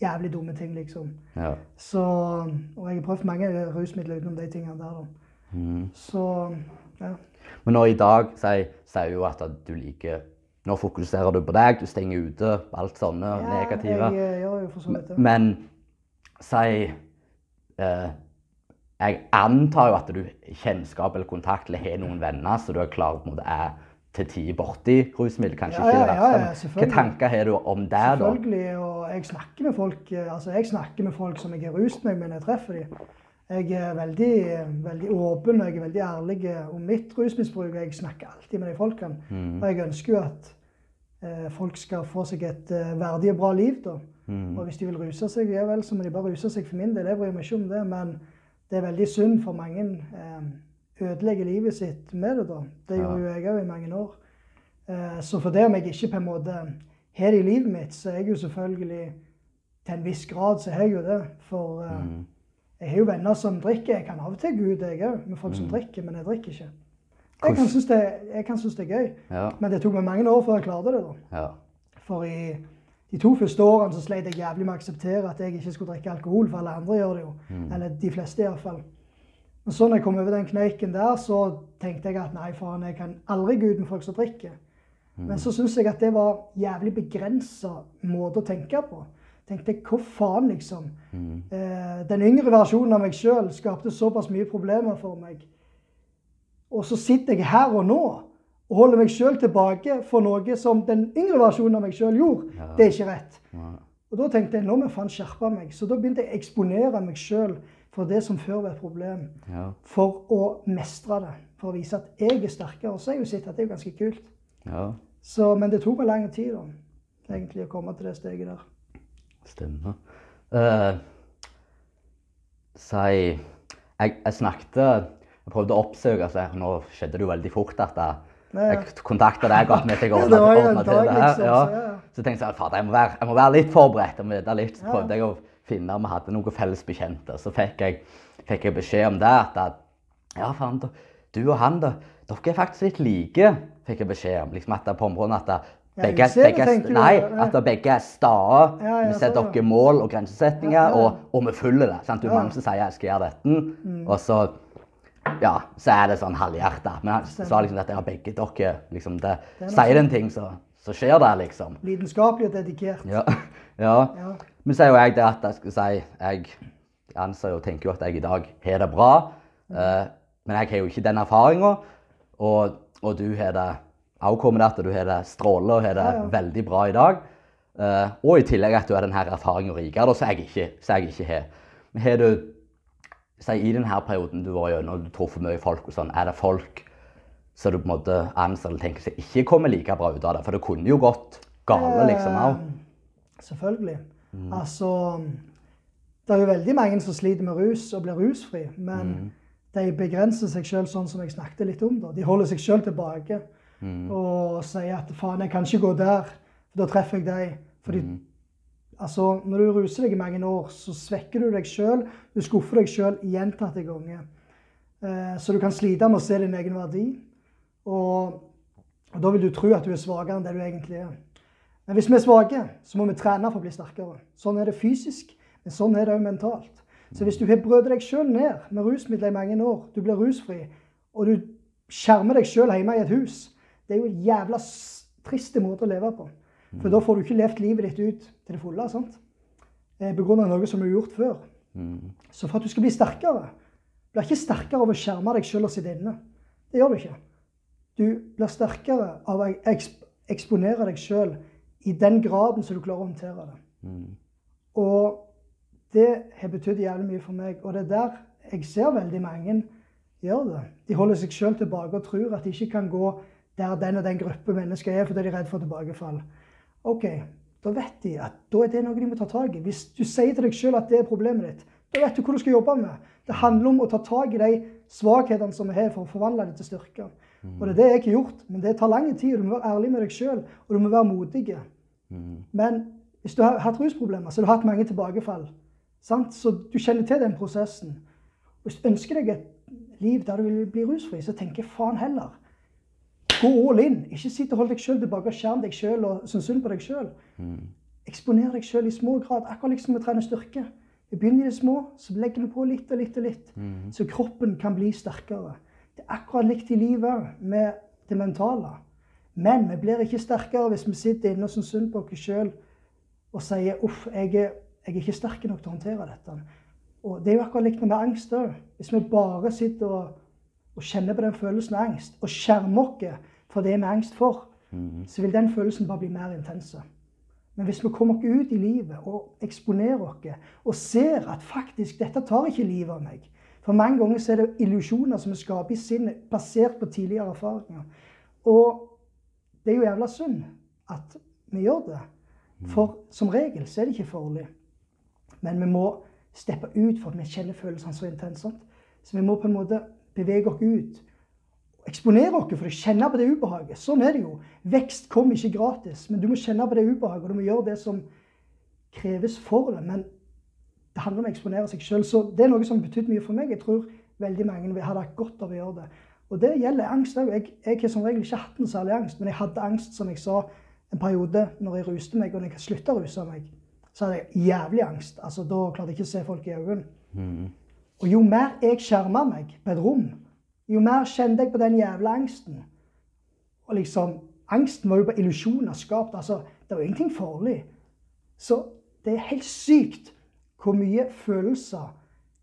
jævlig dumme ting, liksom. Ja. Så, og jeg har prøvd mange rusmidler utenom de tingene der. da. Mm. Så ja. Men nå i dag sier jo at du liker Nå fokuserer du på deg, du stenger ute alt sånne negative. Jeg jeg, jeg så. Men si eh, Jeg antar jo at du kjennskap eller kontakt eller har noen venner så du er klar på en måte er til tider borti rusmiddel. Kanskje Ja, ikke ja, ja, ja, men selvfølgelig. Tanker har du om det, da? Selvfølgelig. Og jeg snakker med folk eh, altså jeg snakker med folk som jeg har rust meg med når jeg treffer dem. Jeg er veldig, veldig åpen og jeg er veldig ærlig om mitt rusmisbruk. Jeg snakker alltid med de folkene. Mm. Og jeg ønsker jo at eh, folk skal få seg et eh, verdig og bra liv. da. Mm. Og hvis de vil ruse seg, ja vel, så må de bare ruse seg for min del. Jeg bryr meg ikke om det. Men det er veldig synd for mange eh, ødelegger livet sitt med det. da. Det Ja. gjorde jo jeg òg i mange år. Eh, så for det om jeg ikke på en måte har det i livet mitt, så er jeg jo selvfølgelig til en viss grad så har jeg jo det. For eh, Mm. Jeg har jo venner som drikker. Jeg kan av og til gå ut, jeg òg, med folk som drikker, men jeg drikker ikke. Jeg kan synes det, jeg kan synes det er gøy, Ja. men det tok meg mange år før jeg klarte det. da. Ja. For i de to første årene så sleit jeg jævlig med å akseptere at jeg ikke skulle drikke alkohol, for alle andre gjør det jo. Eller de fleste iallfall. Men så når jeg kom over den kneiken der, så tenkte jeg at nei, faen, jeg kan aldri gå ut med folk som drikker. Men så syns jeg at det var jævlig begrensa måte å tenke på. Tenkte jeg, hva faen, liksom? Eh, den yngre versjonen av meg sjøl skapte såpass mye problemer for meg. Og så sitter jeg her og nå og holder meg sjøl tilbake for noe som den yngre versjonen av meg sjøl gjorde. Ja. Det er ikke rett. Ja. Og da tenkte jeg nå må jeg faen skjerpe meg. Så da begynte jeg å eksponere meg sjøl for det som før var et problem. Ja. For å mestre det. For å vise at jeg er sterkere. Og så har jeg jo sett at det er ganske kult. ja. Så, men det tok meg lang tid da, egentlig å komme til det steget der. Stemmer. Uh, si jeg, jeg snakket Jeg prøvde å oppsøke altså, Nå skjedde det jo veldig fort at jeg, Ja, ja. jeg kontakta deg at jeg Ja, ordna en til det her. liksom, Ja. så tenkte jeg at jeg, må være- jeg må være litt forberedt. Må vite litt. Så prøvde jeg å finne om vi hadde noen felles bekjente. Så fikk jeg, fikk jeg beskjed om det. At, ja, faen, du og han, da, dere er faktisk litt like, fikk jeg beskjed om. Liksom at på området at Ja, begge, ser, begge, tenker nei, at begge er stae. Ja, vi setter dere mål og grensesettinger, Ja, ja. Og, og vi følger det. Sant? Du Ja. som sier jeg skal gjøre dette, og så ja, så er det sånn halvhjerta. Men han sa liksom at dere begge dere liksom det, Det er Sier det en ting, så, så skjer det, liksom. Lidenskapelig og dedikert. Ja. ja. Men så er jo jeg det at jeg skal si Jeg anser og tenker jo at jeg i dag har det bra. eh, men jeg har jo ikke den erfaringa. Og, og du har det avkommet at du har det strålende og har det Ja, ja. veldig bra i dag. Uh, og i tillegg at du har denne erfaringen rikere, som jeg ikke, jeg ikke har. Men har du si, I denne perioden du var gjennom, du truffet mye folk og sånn, er det folk som du på en måte anser eller tenker seg ikke kommer like bra ut av det? For det kunne jo gått gale, liksom òg. Eh, Selvfølgelig. Altså Det er jo veldig mange som sliter med rus og blir rusfri, men de begrenser seg sjøl sånn som jeg snakket litt om. da. De holder seg sjøl tilbake og sier at faen, jeg kan ikke gå der, for da treffer jeg deg. Fordi altså, når du ruser deg i mange år, så svekker du deg sjøl. Du skuffer deg sjøl gjentatte ganger. Eh, så du kan slite med å se din egen verdi. Og, og da vil du tro at du er svakere enn det du egentlig er. Men hvis vi er svake, så må vi trene for å bli sterkere. Sånn er det fysisk, men sånn er det òg mentalt. Så hvis du har brødet deg sjøl ned med rusmidler i mange år, du blir rusfri, og du skjermer deg sjøl hjemme i et hus, det er jo en jævla s- trist måte å leve på. For da får du ikke levd livet ditt ut til det fulle. sant? Eh, grunn av noe som du har gjort før. Så for at du skal bli sterkere, blir ikke sterkere av å skjerme deg sjøl og sitte inne. Det gjør du ikke. Du blir sterkere av å eksp eksponere deg sjøl i den graden som du klarer å håndtere det. Og det har betydd jævlig mye for meg. Og det er der jeg ser veldig mange gjør det. De holder seg sjøl tilbake og tror at de ikke kan gå der den og den gruppe mennesker er fordi de er redd for tilbakefall. OK, da vet de at da er det noe de må ta tak i. Hvis du sier til deg sjøl at det er problemet ditt, da vet du hvor du skal jobbe med. Det handler om å ta tak i de svakhetene som vi har, for å forvandle dem til styrker. Og det er det jeg har gjort, men det tar lang tid. og Du må være ærlig med deg sjøl, og du må være modig. Men hvis du har hatt rusproblemer, så har du hatt mange tilbakefall. Sant? Så du kjenner til den prosessen. Hvis du ønsker deg et liv der du vil bli rusfri, så tenker jeg faen heller. Gå all in. Ikke sitt og hold deg sjøl tilbake og skjerm deg sjøl og synes synd på deg sjøl. Eksponer deg sjøl i små grad, akkurat liksom vi trener styrke. Vi begynner i det små, så legger vi på litt og litt og litt. Så kroppen kan bli sterkere. Det er akkurat likt i livet med det mentale. Men vi blir ikke sterkere hvis vi sitter inne og syns synd på oss sjøl og sier 'uff, jeg er, jeg er ikke sterk nok til å håndtere dette'. Og Det er jo akkurat likt med angst òg. Hvis vi bare sitter og, og kjenner på den følelsen av angst, og skjermer oss for det vi er angst for, så vil den følelsen bare bli mer intens. Men hvis vi kommer oss ut i livet og eksponerer oss og ser at faktisk dette tar ikke livet av meg For mange ganger så er det illusjoner som vi skaper i sinnet basert på tidligere erfaringer. Og det er jo jævla synd at vi gjør det. For som regel så er det ikke farlig. Men vi må steppe ut for at vi kjenner følelsene så intenst. Så vi må på en måte bevege oss ut. Eksponere oss for å kjenne på det ubehaget. Sånn er det jo. Vekst kommer ikke gratis, men du må kjenne på det ubehaget, og du må gjøre det som kreves for det. Men det handler om å eksponere seg sjøl. Så det er noe som har betydd mye for meg. Jeg tror veldig mange hadde hatt godt av å gjøre det. Og det gjelder angst òg. Jeg, jeg har som regel ikke hatt noe særlig angst, men jeg hadde angst, som jeg sa, en periode når jeg ruste meg, og når jeg slutta å ruse meg. Så hadde jeg jævlig angst. Altså, Da klarte jeg ikke å se folk i øynene. Mm. Og jo mer jeg skjerma meg på et rom, jo mer kjente jeg på den jævla angsten. Og liksom, Angsten var jo bare illusjoner skapt. altså, Det var ingenting farlig. Så det er helt sykt hvor mye følelser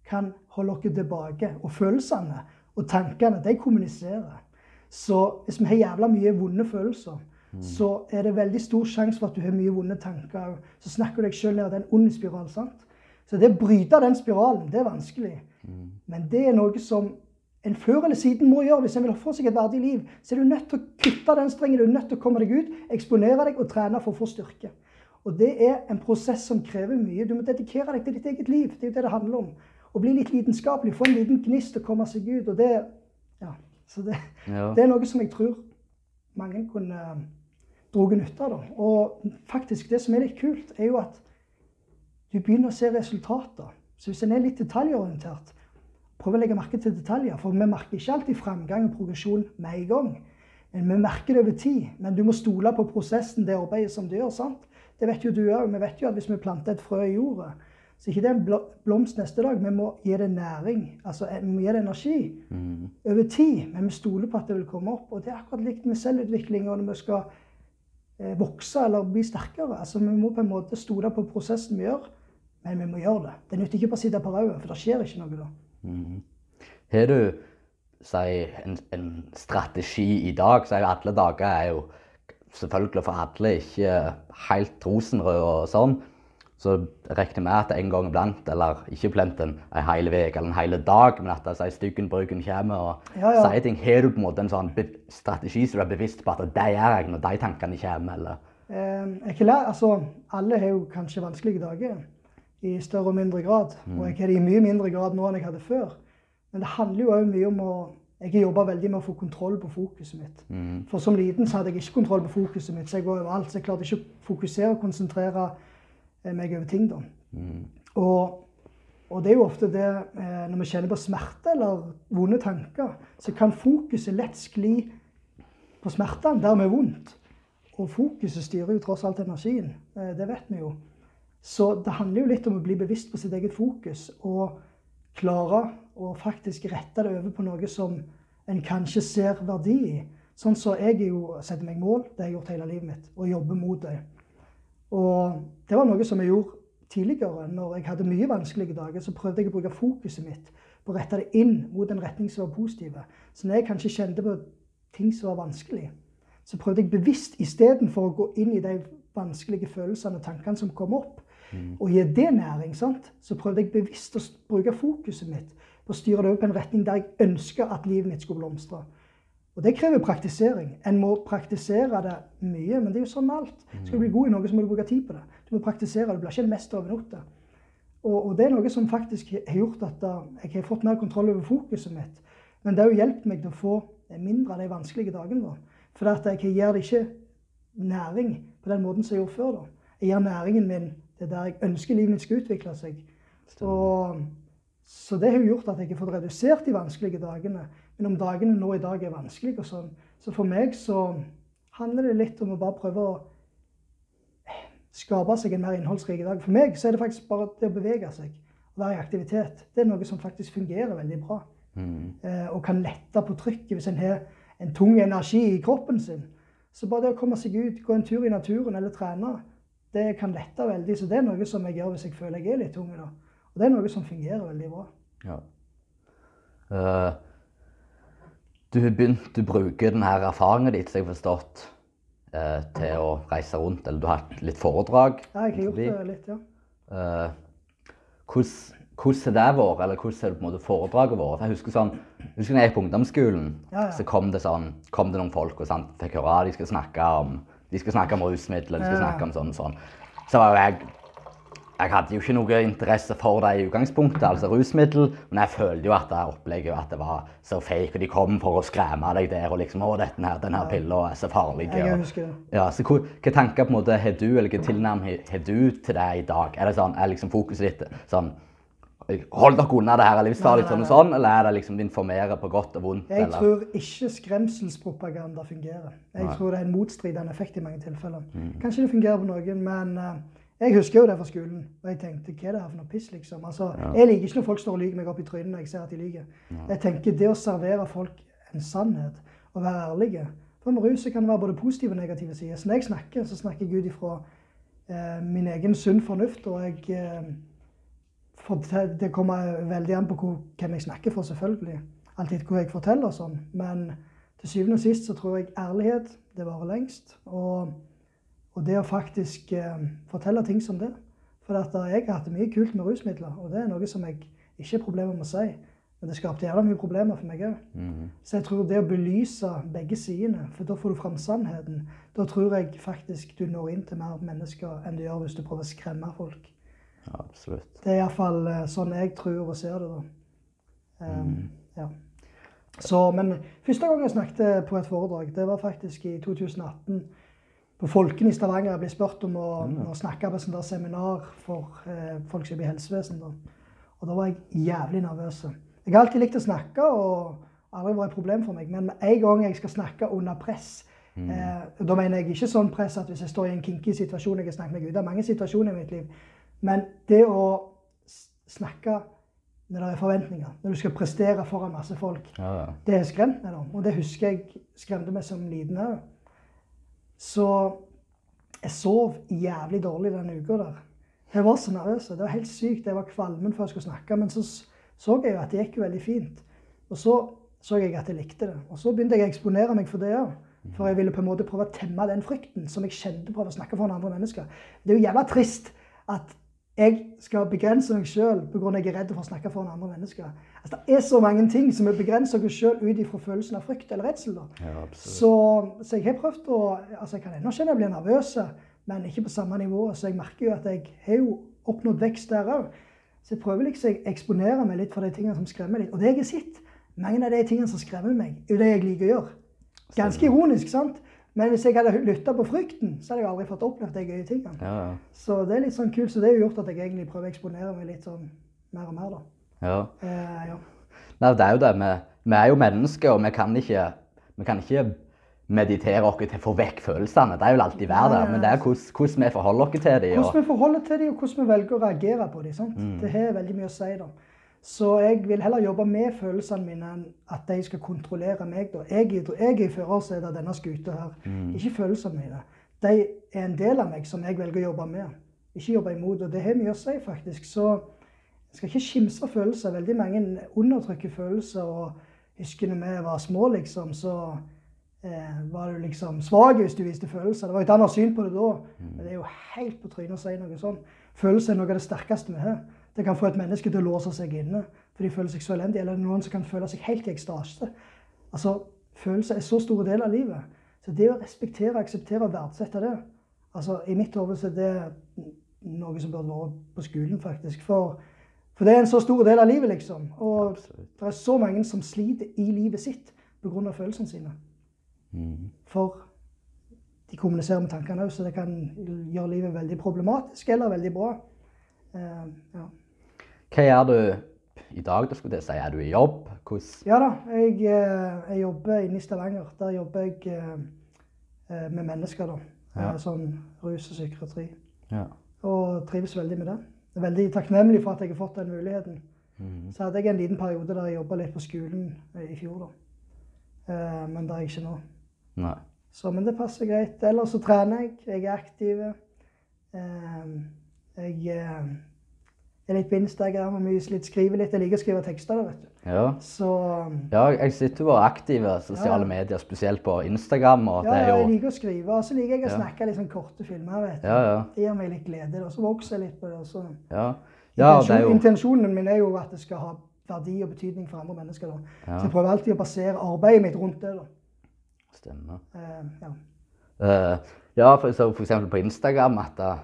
kan holde oss tilbake. Og følelsene og tankene, de kommuniserer. Så hvis vi har jævla mye vonde følelser, mm. så er det veldig stor sjanse for at du har mye vonde tanker. Så snakker du deg sjøl ned i en ond spiral. sant? Så det å bryte den spiralen, det er vanskelig. Mm. Men det er noe som en før eller siden må gjøre hvis en vil få seg et verdig liv. Så er du nødt til å kutte den strengen, du er nødt til å komme deg ut, eksponere deg og trene for å få styrke. Og det er en prosess som krever mye. Du må dedikere deg til ditt eget liv. Det er jo det det handler om. Å bli litt lidenskapelig, få en liten gnist og komme seg ut. Og det, ja, så det, ja. det er noe som jeg tror mange kunne dratt nytte av. Og faktisk, det som er litt kult, er jo at du begynner å se resultater. Så hvis en er litt detaljorientert, prøv å legge merke til detaljer. For vi merker ikke alltid framgang og progresjon med en gang. Men vi merker det over tid. Men du må stole på prosessen, det arbeidet som du gjør. sant? Det vet jo du òg. Vi vet jo at hvis vi planter et frø i jorda, så ikke det er en blomst neste dag. Vi må gi det næring. Altså, vi må gi det energi mm. over tid. Men vi stoler på at det vil komme opp. Og det er akkurat likt med selvutvikling og når vi skal eh, vokse eller bli sterkere. Altså, vi må på en måte stole på prosessen vi gjør, men vi må gjøre det. Det nytter ikke bare å sitte på rauet, for det skjer ikke noe da. Mm. Har du si, en, en, strategi i dag? Si, alle dager er jo selvfølgelig for alle ikke helt rosenrød og sånn. Så regner vi at en gang iblant, eller ikke iblant en, hel uke eller en hel dag, men at styggen styggenbruken kommer og ja, ja. sier ting. Har du på en måte en sånn strategi så du er bevisst på at det gjør jeg når de tankene kommer? eller? Eh, ikke lær, altså, alle har jo kanskje vanskelige dager i større og mindre grad. Mm. Og jeg har det i mye mindre grad nå enn jeg hadde før. Men det handler jo òg mye om å jeg har jobba veldig med å få kontroll på fokuset mitt. Mm. For som liten så hadde jeg ikke kontroll på fokuset mitt, så jeg var overalt. Så jeg klarte ikke å fokusere og konsentrere eh, meg over ting. da. Mm. Og, og, det er jo ofte det eh, Når vi kjenner på smerte eller vonde tanker, så kan fokuset lett skli på smertene der vi er vondt. Og fokuset styrer jo tross alt energien. Eh, det vet vi jo. Så det handler jo litt om å bli bevisst på sitt eget fokus. og klare å faktisk rette det over på noe som en kanskje ser verdi i. Sånn så jeg jo setter meg mål, det har jeg gjort hele livet mitt, og jobber mot det. Og det var noe som jeg gjorde tidligere. Når jeg hadde mye vanskelige dager, så prøvde jeg å bruke fokuset mitt på å rette det inn mot en retning som var positiv. Så når jeg kanskje kjente på ting som var vanskelig, så prøvde jeg bevisst istedenfor å gå inn i de vanskelige følelsene og tankene som kom opp. Og gi det næring, sant? så prøvde jeg bevisst å bruke fokuset mitt på å styre det over på en retning der jeg ønska at livet mitt skulle blomstre. Og det krever praktisering. En må praktisere det mye, men det er jo sånn med alt. Skal du bli god i noe, så må du bruke tid på det. Du må praktisere, du blir ikke en mester over natta. Og, og, det er noe som faktisk har gjort at jeg har fått mer kontroll over fokuset mitt. Men det har jo hjulpet meg til å få mindre av de vanskelige dagene. For at jeg gir det ikke næring på den måten som jeg gjorde før. da. Jeg gir næringen min det er der jeg ønsker livet mitt skal utvikle seg. Og, så det har gjort at jeg har fått redusert de vanskelige dagene. Men om dagene nå i dag er vanskelige, og sånn, så for meg så handler det litt om å bare prøve å skape seg en mer innholdsrik dag. For meg så er det faktisk bare det å bevege seg, å være i aktivitet. Det er noe som faktisk fungerer veldig bra. Mm. Eh, og kan lette på trykket hvis en har en tung energi i kroppen sin. Så bare det å komme seg ut, gå en tur i naturen eller trene, det kan lette veldig. Så det er noe som jeg gjør hvis jeg føler jeg er litt tung. Da. Og det er noe som fungerer veldig bra. Ja. Uh, du har begynt å bruke denne erfaringen ditt, som jeg har forstått, uh, til å reise rundt. Eller du har hatt litt foredrag. Ja, jeg har gjort det litt, ja. Uh, hvordan, hvordan har det vært, eller hvordan har på en måte foredraget vært? Jeg husker sånn, jeg husker når jeg gikk på ungdomsskolen, ja, ja. så kom det, sånn, kom det noen folk og sånn, fikk høre at de skulle snakke om de skal snakke om rusmidler, de skal snakke om sånn og sånn. Så var jo jeg jeg hadde jo ikke noe interesse for det i utgangspunktet, altså rusmiddel, men jeg følte jo at det opplegget at det var så fake, og de kom for å skremme deg der og liksom 'Å, dette her, den her pilla er så farlig'. Jeg husker det. Ja, så hva, hva tanker på en måte har du, eller hva tilnærming har du til det i dag? Er det sånn, er liksom fokuset ditt sånn Hold dere unna det her er livsfarlig, Nei, sånn nei, sånn, eller er det liksom informere på godt og vondt? Jeg eller? tror ikke skremselspropaganda fungerer. Jeg Nei. tror det er en motstridende effekt i mange tilfeller. Kanskje det fungerer på noen, men eh, jeg husker jo det fra skolen. Og jeg tenkte hva er det her for noe piss, liksom. Altså, Jeg liker ikke når folk står og lyver meg opp i trynet når jeg ser at de lyver. Jeg tenker det å servere folk en sannhet og være ærlige For med rus kan det være både positive og negative sider. Så når jeg snakker, så snakker jeg ut ifra eh, min egen sunn fornuft. og jeg... Eh, for det, kommer veldig an på hvem jeg snakker for, selvfølgelig. Alltid hvor jeg forteller og sånn. Men til syvende og sist så tror jeg ærlighet, det varer lengst. Og, og det å faktisk eh, fortelle ting som det. For at eh, jeg har hatt det mye kult med rusmidler, og det er noe som jeg ikke har problemer med å si. Men det skapte jævla mye problemer for meg òg. Mhm. Så jeg tror det å belyse begge sidene, for da får du fram sannheten, da tror jeg faktisk du når inn til mer mennesker enn du gjør hvis du prøver å skremme folk. Ja, absolutt. Det er iallfall sånn jeg tror og ser det. da. Um, ja. Så, men første gang jeg snakket på et foredrag, det var faktisk i 2018. På Folken i Stavanger. Jeg ble spurt om å, å snakke på et seminar for eh, folk som jobber i helsevesenet. Og da var jeg jævlig nervøs. Jeg har alltid likt å snakke, og aldri vært et problem for meg. Men med en gang jeg skal snakke under press eh, Da mener jeg ikke sånn press at hvis jeg står i en kinky situasjon jeg har snakket meg ut av mange situasjoner i mitt liv. Men det å snakke når det er forventninger, når du skal prestere foran masse folk, Ja, ja. det er da. Og det husker jeg skremte meg som liten òg. Så jeg sov jævlig dårlig den uka der. Jeg var så nervøs. Det var helt sykt. Jeg var kvalmen før jeg skulle snakke. Men så så jeg jo at det gikk veldig fint. Og så så jeg at jeg likte det. Og så begynte jeg å eksponere meg for det òg. For jeg ville på en måte prøve å temme den frykten som jeg kjente på å snakke foran andre mennesker. Det er jo jævla trist at jeg skal begrense meg sjøl pga. jeg er redd for å snakke foran andre mennesker. Altså, det er så mange ting som vi begrenser oss sjøl ut ifra følelsen av frykt eller redsel. da. ja. Så, så jeg har prøvd å altså Jeg kan ennå kjenne jeg blir nervøs, men ikke på samme nivå. Så jeg merker jo at jeg har jo oppnådd vekst der òg. Så jeg prøver liksom å eksponere meg litt for de tingene som skremmer litt. Og det jeg har sett, mange av de tingene som skremmer meg, er jo det jeg liker å gjøre. Ganske ironisk, sant? Men hvis jeg hadde lytta på frykten, så hadde jeg aldri fått opplevd de gøye tingene. Ja, ja. Så det er litt sånn kult. Så det har gjort at jeg egentlig prøver å eksponere meg litt sånn mer og mer, da. ja. Eh, ja. Nei, det er jo det. Vi, vi er jo mennesker, og vi kan ikke, vi kan ikke meditere oss til å få vekk følelsene. Det vil alltid være der. Men det er hvordan vi forholder oss til dem. Hvordan vi forholder til dem, og hvordan vi velger å reagere på dem. Mm. Det har veldig mye å si. da. Så jeg vil heller jobbe med følelsene mine enn at de skal kontrollere meg. da. Jeg, jeg er i førersetet av denne skuta her, ikke følelsene mine. De er en del av meg som jeg velger å jobbe med, ikke jobbe imot. Og det har mye å si, faktisk. Så jeg skal ikke skimse av følelser. Veldig mange undertrykker følelser. og husker når vi var små, liksom, så eh, var du liksom svak hvis du viste følelser. Det var et annet syn på det da. Men det er jo helt på trynet å si noe sånn. Følelser er noe av det sterkeste vi har. Det kan få et menneske til å låse seg inne for de føler seg så elendige. Eller noen som kan føle seg helt i ekstase. Altså, Følelser er så stor del av livet. Så det å respektere, akseptere og verdsette det altså I mitt hode er det noe som burde vært på skolen, faktisk. For, for det er en så stor del av livet, liksom. Og Absolutt. det er så mange som sliter i livet sitt pga. følelsene sine. Mm. For de kommuniserer med tankene òg, så det kan gjøre livet veldig problematisk eller veldig bra. Uh, ja. Hva gjør du i dag, da skulle jeg si? Er du i jobb? Hvordan ja da, jeg, eh, jeg jobber inne i Stavanger. Der jobber jeg eh, eh, med mennesker, da. Ja. Sånn rus og psykiatri. ja. Og trives veldig med det. Veldig takknemlig for at jeg har fått den muligheten. Mm. Så hadde jeg en liten periode der jeg jobba litt på skolen i fjor, da. Men det er jeg ikke nå. Nei. Så, men det passer greit. Ellers så trener jeg. Jeg er aktiv. Jeg er litt på Instagram og mye litt, skriver litt. Jeg liker å skrive tekster. da, vet du. Ja. Så ja, jeg sitter jo og er aktiv i sosiale Ja. medier, spesielt på Instagram. ja, er jeg liker å skrive. Og så liker jeg å snakke litt sånn korte filmer. vet du. Ja, ja. Det gir meg litt glede. Og så vokser jeg litt på det. og Så. Ja, ja det er jo... Intensjonen min er jo at det skal ha verdi og betydning for andre mennesker. da. Så jeg prøver alltid å basere arbeidet mitt rundt det. da. Stemmer. Uh, ja. Uh, ja, for, så for eksempel på Instagram at da,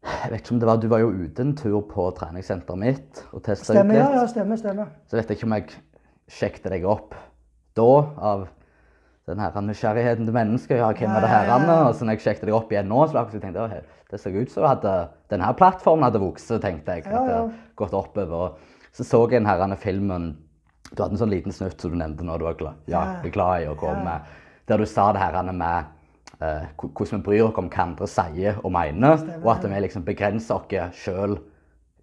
Jeg vet ikke om det var Du var jo ute en tur på treningssenteret mitt og testa ut litt. ja, ja, stemmer, stemmer. Så vet jeg ikke om jeg sjekket deg opp da av den her nysgjerrigheten til mennesker. Ja, hvem er det her? Og så når jeg sjekket deg opp igjen nå, så jeg tenkte jeg det så ut som hadde denne plattformen hadde vokst, tenkte jeg. Ja, At det ja. gått oppover. Så så jeg den her filmen Du hadde en sånn liten snutt som du nevnte nå du var glad, ja, glad i å komme. Der du sa det her med eh, hvordan vi bryr oss om hva andre sier og mener, Stemmer, og at vi liksom begrenser oss sjøl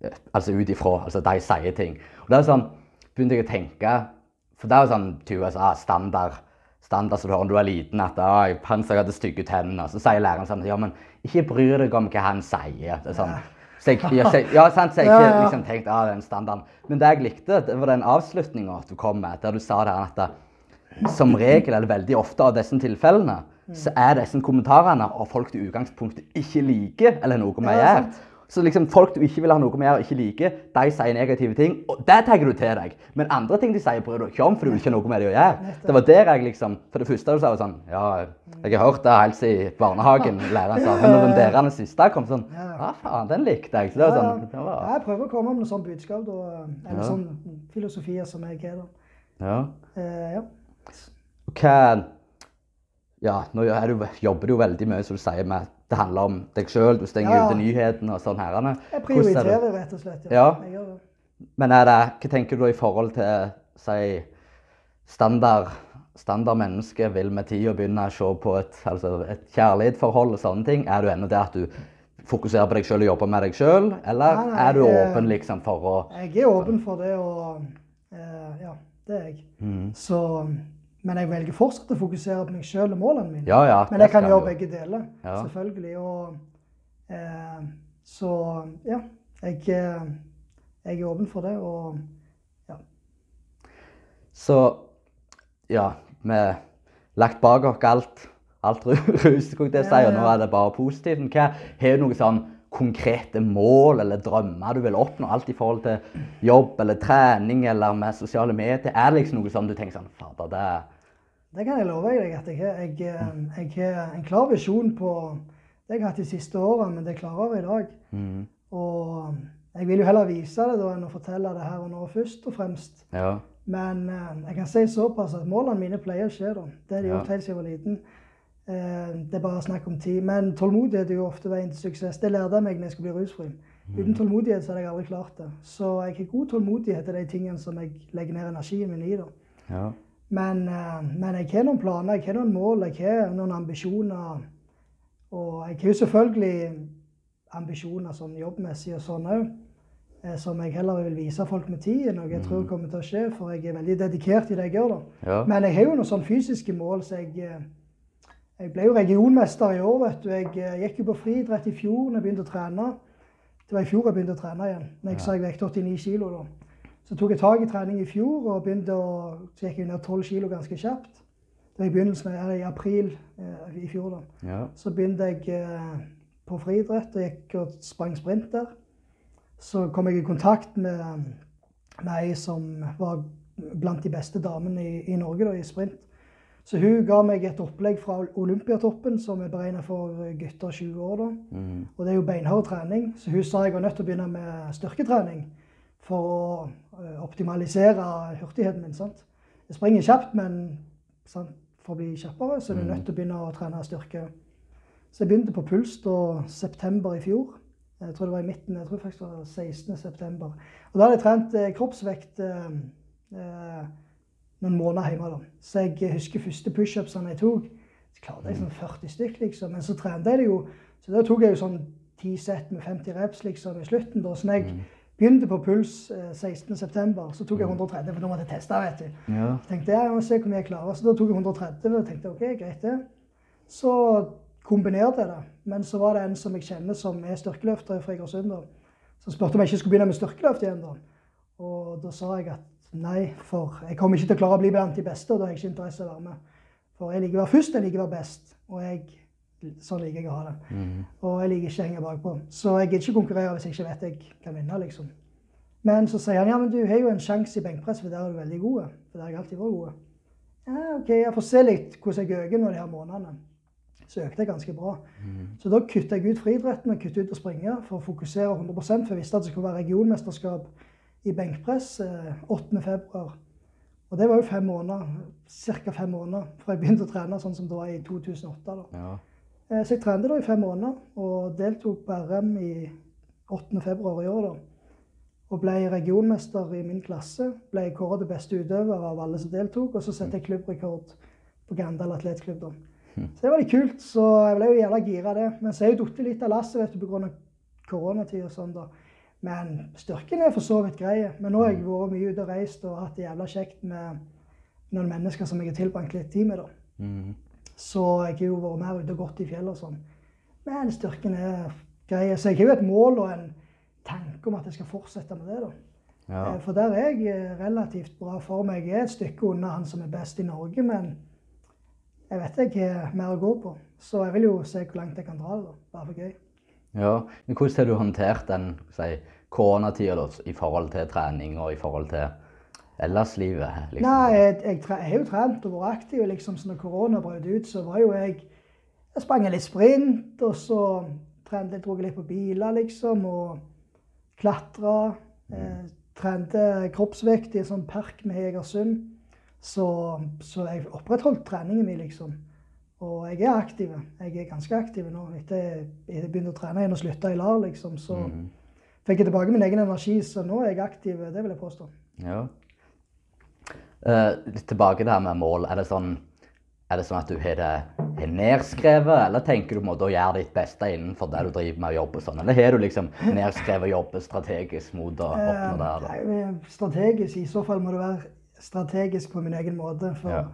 altså ut ifra altså de sier ting. Og det er sånn, begynte jeg å tenke For det er jo sånn til USA standard standard som du hører når du er liten, at ah, han sa jeg hadde stygge tenner. Så sier læreren sånn Ja, men ikke bry deg om hva han sier. Det er sånn, så jeg, ja, så, ja, sant, så jeg ikke liksom tenkte ah, den standarden. Men det jeg likte, det var den avslutninga du kom med, der du sa det at det, som regel, eller veldig ofte av disse tilfellene, så er disse kommentarene av folk du i utgangspunktet ikke liker, eller noe vi Ja. Så liksom folk du ikke vil ha noe med og ikke liker, de sier negative ting, og det tar du til deg. Men andre ting de sier, bryr du deg ikke om, for du vil ikke ha noe med det å gjøre. Det var der jeg liksom For det første du sa var sånn Ja, jeg har hørt det helt siden barnehagen, læreren sa. Men når den der den siste kom sånn Ja, faen, den likte jeg. Så det var sånn det var, jeg prøver å komme med noe sånt budskap, da, eller Ja. sånn filosofier som jeg har, da. ja. Uh, ja. Hva Ja, nå du, jobber du jo veldig mye, som du sier, med det handler om deg sjøl. Du stenger Ja, ute nyhetene og sånn herrene. Jeg er prioriterer rett og slett. Ja. ja. Men det, hva tenker du i forhold til si, standard, standard menneske vil med tida begynne å se på et, altså et kjærlighetsforhold og sånne ting? Er du ennå der at du fokuserer på deg sjøl og jobber med deg sjøl, eller Nei, nei, er du åpen liksom for å Jeg er åpen for det, og eh, ja, det er jeg. Mm. Så, men jeg velger fortsatt å fokusere på meg sjøl og målene mine. Ja, ja. Men jeg kan gjøre begge deler, Ja. selvfølgelig. Og, eh, så ja, jeg, eh, jeg er åpen for det. Og ja. Så ja, vi har lagt bak oss alt, alt ru- rus, skulle jeg si, og nå er det bare positivt. Men hva, har du noe sånn konkrete mål eller drømmer du vil oppnå? Alt i forhold til jobb eller trening eller med sosiale medier? Er det liksom noe sånn du tenker sånn Fader, det det kan jeg love deg at jeg har. Jeg, eh, jeg har en klar visjon på det jeg har hatt de siste årene, men det klarer jeg i dag. mm, Og jeg vil jo heller vise det da enn å fortelle det her og nå først og fremst. Ja. Men eh, jeg kan si såpass at målene mine pleier å skje. da. Det er de Ja. gjort helt siden jeg var liten. Eh, det er bare snakk om tid. Men tålmodighet er jo ofte veien til suksess. Det lærte jeg meg når jeg skulle bli rusfri. Uten tålmodighet så hadde jeg aldri klart det. Så jeg har god tålmodighet til de tingene som jeg legger ned energien min i. da. ja. Men, eh, men jeg har noen planer, jeg har noen mål, jeg har noen ambisjoner. Og jeg har jo selvfølgelig ambisjoner sånn jobbmessig og sånn òg. Som jeg heller vil vise folk med tiden, og jeg tror kommer til å skje. For jeg er veldig dedikert i det jeg gjør. da. ja. Men jeg har jo noen sånn fysiske mål, så jeg eh, Jeg ble jo regionmester i år, vet du. Jeg eh, gikk jo på friidrett i fjor når jeg begynte å trene. Det var i fjor jeg begynte å trene igjen. Når jeg sa jeg vekte 89 kilo da. Så tok jeg tak i trening i fjor og begynte å, så gikk jeg ned 12 kilo ganske kjapt. Det var i begynnelsen, av i april eh, i fjor. da. ja. Så begynte jeg eh, på friidrett og gikk og sprang sprint der. Så kom jeg i kontakt med, med ei som var blant de beste damene i, i Norge da, i sprint. Så hun ga meg et opplegg fra Olympiatoppen som er beregna for gutter 20 år. da. Mm, Og det er jo beinhard trening, så hun sa jeg var nødt til å begynne med styrketrening for å eh, optimalisere hurtigheten min. sant? Jeg springer kjapt, men sant? for å bli kjappere så er du nødt til å begynne å trene styrke. Så jeg begynte på puls da september i fjor. Jeg tror det var i midten, jeg tror faktisk det var 16. september. Og da hadde jeg trent eh, kroppsvekt eh, eh, noen måneder hjemme. da. Så jeg husker første pushupsene jeg tok. Så klarte jeg sånn 40 stykk, liksom. Men så trente jeg det jo. Så da tok jeg jo sånn 10 sett med 50 reps liksom i slutten. da. Så når jeg begynte på puls eh, 16.9., så tok jeg 130, for da måtte jeg teste. vet du. ja. Så tenkte jeg, jeg må se hvor mye jeg klarer. Så da tok jeg 130 og tenkte ok, greit det. Så kombinerte jeg det. Men så var det en som jeg kjenner som er styrkeløfter fra Egersund. som spurte om jeg ikke skulle begynne med styrkeløft igjen. da. Og da sa jeg at nei, for jeg kommer ikke til å klare å bli blant de beste. og da har jeg ikke interesse av å være med. For jeg liker å være først, jeg liker å være best. Og jeg, sånn liker jeg å ha det. Mm, Og jeg liker ikke å henge bakpå. Så jeg gidder ikke konkurrere hvis jeg ikke vet jeg kan vinne. liksom. Men så sier han ja, men du har jo en sjanse i benkpress, for der er du veldig god. For der har jeg alltid vært god. Ja, ok, jeg får se litt hvordan jeg øker nå de her månedene. så økte jeg ganske bra. Så da kutta jeg ut friidretten og kutta ut å springe for å fokusere 100 for jeg visste at det skulle være regionmesterskap i benkpress eh, 8. februar. Og det var jo fem måneder, ca. fem måneder fra jeg begynte å trene sånn som det var i 2008. da. Ja. Eh, Så jeg trente da i fem måneder og deltok på RM i 8. februar i år. da. Og ble regionmester i min klasse. Ble kåret til beste utøver av alle som deltok. Og så satte jeg klubbrekord på Gandal atletklubb. da. Så det var litt kult. Så jeg ble jo jævla gira det. Men så er jeg jo falt litt av lasset pga. koronatid og sånn. da. Men styrken er for så vidt grei. Men nå har jeg vært mye ute og reist og hatt det jævla kjekt med noen mennesker som jeg har tilbrakt litt tid med. da. Mm. Så jeg har jo vært mer ute og gått i fjellet og sånn. Men styrken er grei. Så jeg har jo et mål og en tanke om at jeg skal fortsette med det. da. Ja. Eh, For der er jeg eh, relativt bra for meg. Jeg er et stykke unna han som er best i Norge, men jeg vet jeg har mer å gå på. Så jeg vil jo se hvor langt jeg kan dra det. da, Bare for gøy. Ja. Men hvordan har du håndtert den si, koronatida i forhold til trening og i forhold til ellerslivet? Liksom? Nei, jeg, jeg, jeg har jo trent og vært aktiv. liksom, så når korona brøt ut, så var jo jeg Jeg sprang litt sprint, og så trente jeg, dro litt på biler, liksom, og klatra. Mm. trente kroppsvekt i en sånn park med Egersund. Så, så jeg opprettholdt treningen min, liksom. Og jeg er aktiv. Jeg er ganske aktiv nå. Etter jeg begynte å trene igjen og slutta i LAR, liksom, så Mhm. fikk jeg tilbake min egen energi. Så nå er jeg aktiv, det vil jeg påstå. Ja. Uh, litt tilbake til det her med mål. Er det sånn, er det sånn at du har det er nedskrevet, eller tenker du på en måte å gjøre ditt beste innenfor det du driver med og jobber sånn? Eller har du liksom nedskrevet jobbe strategisk mot å oppnå det? Eller? Eh, nei, strategisk, i så fall må det være strategisk på min egen måte. For Ja.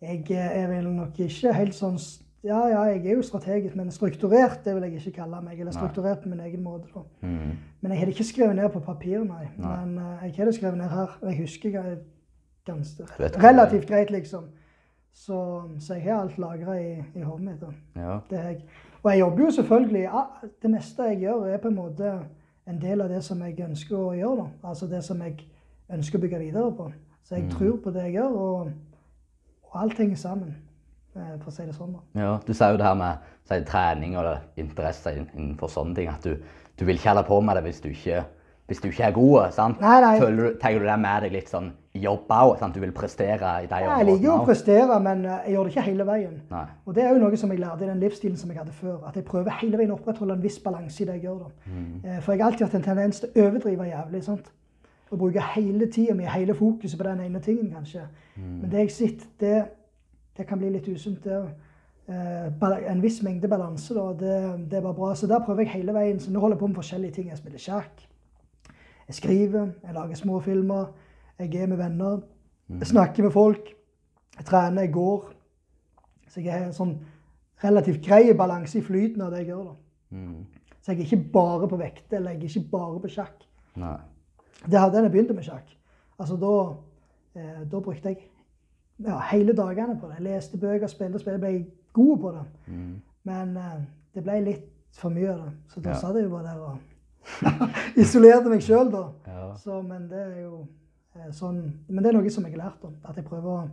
Jeg jeg er nok ikke helt sånn Ja, ja, jeg er jo strategisk, men strukturert det vil jeg ikke kalle meg. Eller strukturert på min egen måte. Mhm. Men jeg har det ikke skrevet ned på papir, nei. Nei. Men uh, jeg har det skrevet ned her. Jeg husker jeg ganske, relativt greit, liksom. Så, så jeg har alt lagra i, i hodet mitt. Ja. Det jeg. Og jeg jobber jo selvfølgelig ja, Det meste jeg gjør, er på en måte en del av det som jeg ønsker å gjøre. da. Altså det som jeg ønsker å bygge videre på. Så jeg tror på det jeg gjør, og, og alt henger sammen. eh, For å si det sånn. da. ja. Du sier jo det her med si, trening og interesse innenfor sånne ting. At du, du vil ikke holde på med det hvis du ikke, hvis du ikke er god. sant? Nei, nei. Føler du, Tar du det med deg litt sånn i jobb òg? Du vil prestere i de Jeg liker å prestere, men eh, jeg gjør det ikke hele veien. Nei. Og det er jo noe som jeg lærte i den livsstilen som jeg hadde før. At jeg prøver hele veien å opprettholde en viss balanse i det jeg gjør. da. Mm. For jeg har alltid hatt en tendens til å overdrive jævlig. sant? Å bruke hele tida mi, hele fokuset på den ene tingen, kanskje. Men det jeg sitter, det, det kan bli litt usunt. det. Eh, En viss mengde balanse, da. Det, det er bare bra. Så der prøver jeg hele veien. Så nå holder jeg på med forskjellige ting. Jeg spiller sjakk. Jeg skriver. Jeg lager små filmer. Jeg er med venner. Jeg snakker med folk. Jeg trener, jeg går. Så jeg har en sånn relativt grei balanse i flyten av det jeg gjør. da. Mm. Så jeg er ikke bare på vekter, eller jeg er ikke bare på sjakk. Nei. Det hadde jeg da jeg begynte med sjakk. Altså da, eh, da brukte jeg ja, hele dagene på det. Jeg leste bøker, spilte og spilte. ble god på det. Mm. Men eh, det ble litt for mye av det. Så da Ja. satt jeg jo bare der og isolerte meg sjøl, da. Ja. Så, men det er jo eh, sånn Men det er noe som jeg har lært. da. At jeg prøver å,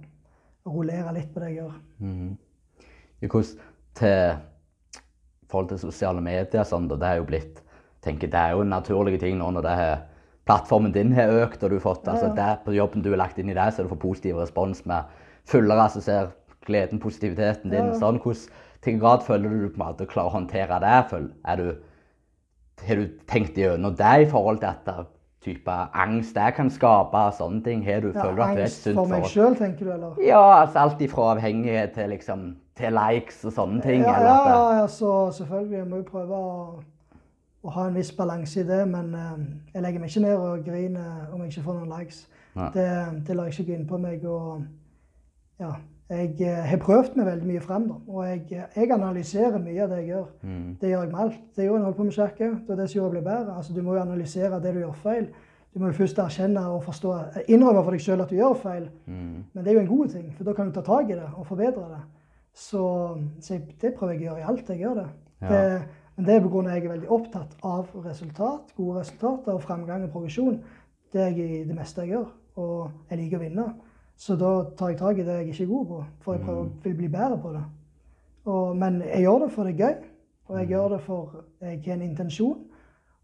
rullere litt på det jeg gjør. Mm. Hvordan til forhold til sosiale medier sånn, det er jo blitt tenker Det er jo en naturlig ting nå når det er, plattformen din har økt, og du har fått altså, det, på jobben du har lagt inn i det, så du får positiv respons med følgere som ser gleden, positiviteten din. Ja. sånn, hvordan, Til grad føler du på en måte klarer å håndtere det? Er du, har du tenkt gjennom det i forhold til at type angst det kan skape? og sånne ting? Har du, Ja, føler du at det er sunt for meg sjøl, tenker du, eller? Ja, altså alt ifra avhengighet til liksom til likes og sånne ting. Ja, eller ja, ja, ja, så selvfølgelig. Jeg må jo prøve å, å ha en viss balanse i det. Men eh, jeg legger meg ikke ned og griner om jeg ikke får noen likes. Det, det lar jeg ikke gå inn på meg. Og ja, jeg eh, har prøvd meg veldig mye frem, da. Og jeg, jeg analyserer mye av det jeg gjør. Mm. Det gjør jeg med alt. Det gjør jeg jeg holder på med òg. Det er det som gjør det blir bedre. Altså, du må jo analysere det du gjør feil. Du må jo først erkjenne og forstå, innrømme for deg sjøl at du gjør feil. Mm. Men det er jo en god ting, for da kan du ta tak i det og forbedre det. Så, så jeg, det prøver jeg å gjøre i alt jeg gjør det. Ja. det men det er pga. jeg er veldig opptatt av resultat, gode resultater og fremgang og progresjon. Det er jeg i det meste jeg gjør. Og jeg liker å vinne. Så da tar jeg tak i det jeg ikke er god på, for jeg prøver, vil bli bedre på det. Og, men jeg gjør det for det er gøy, og jeg gjør det for jeg har en intensjon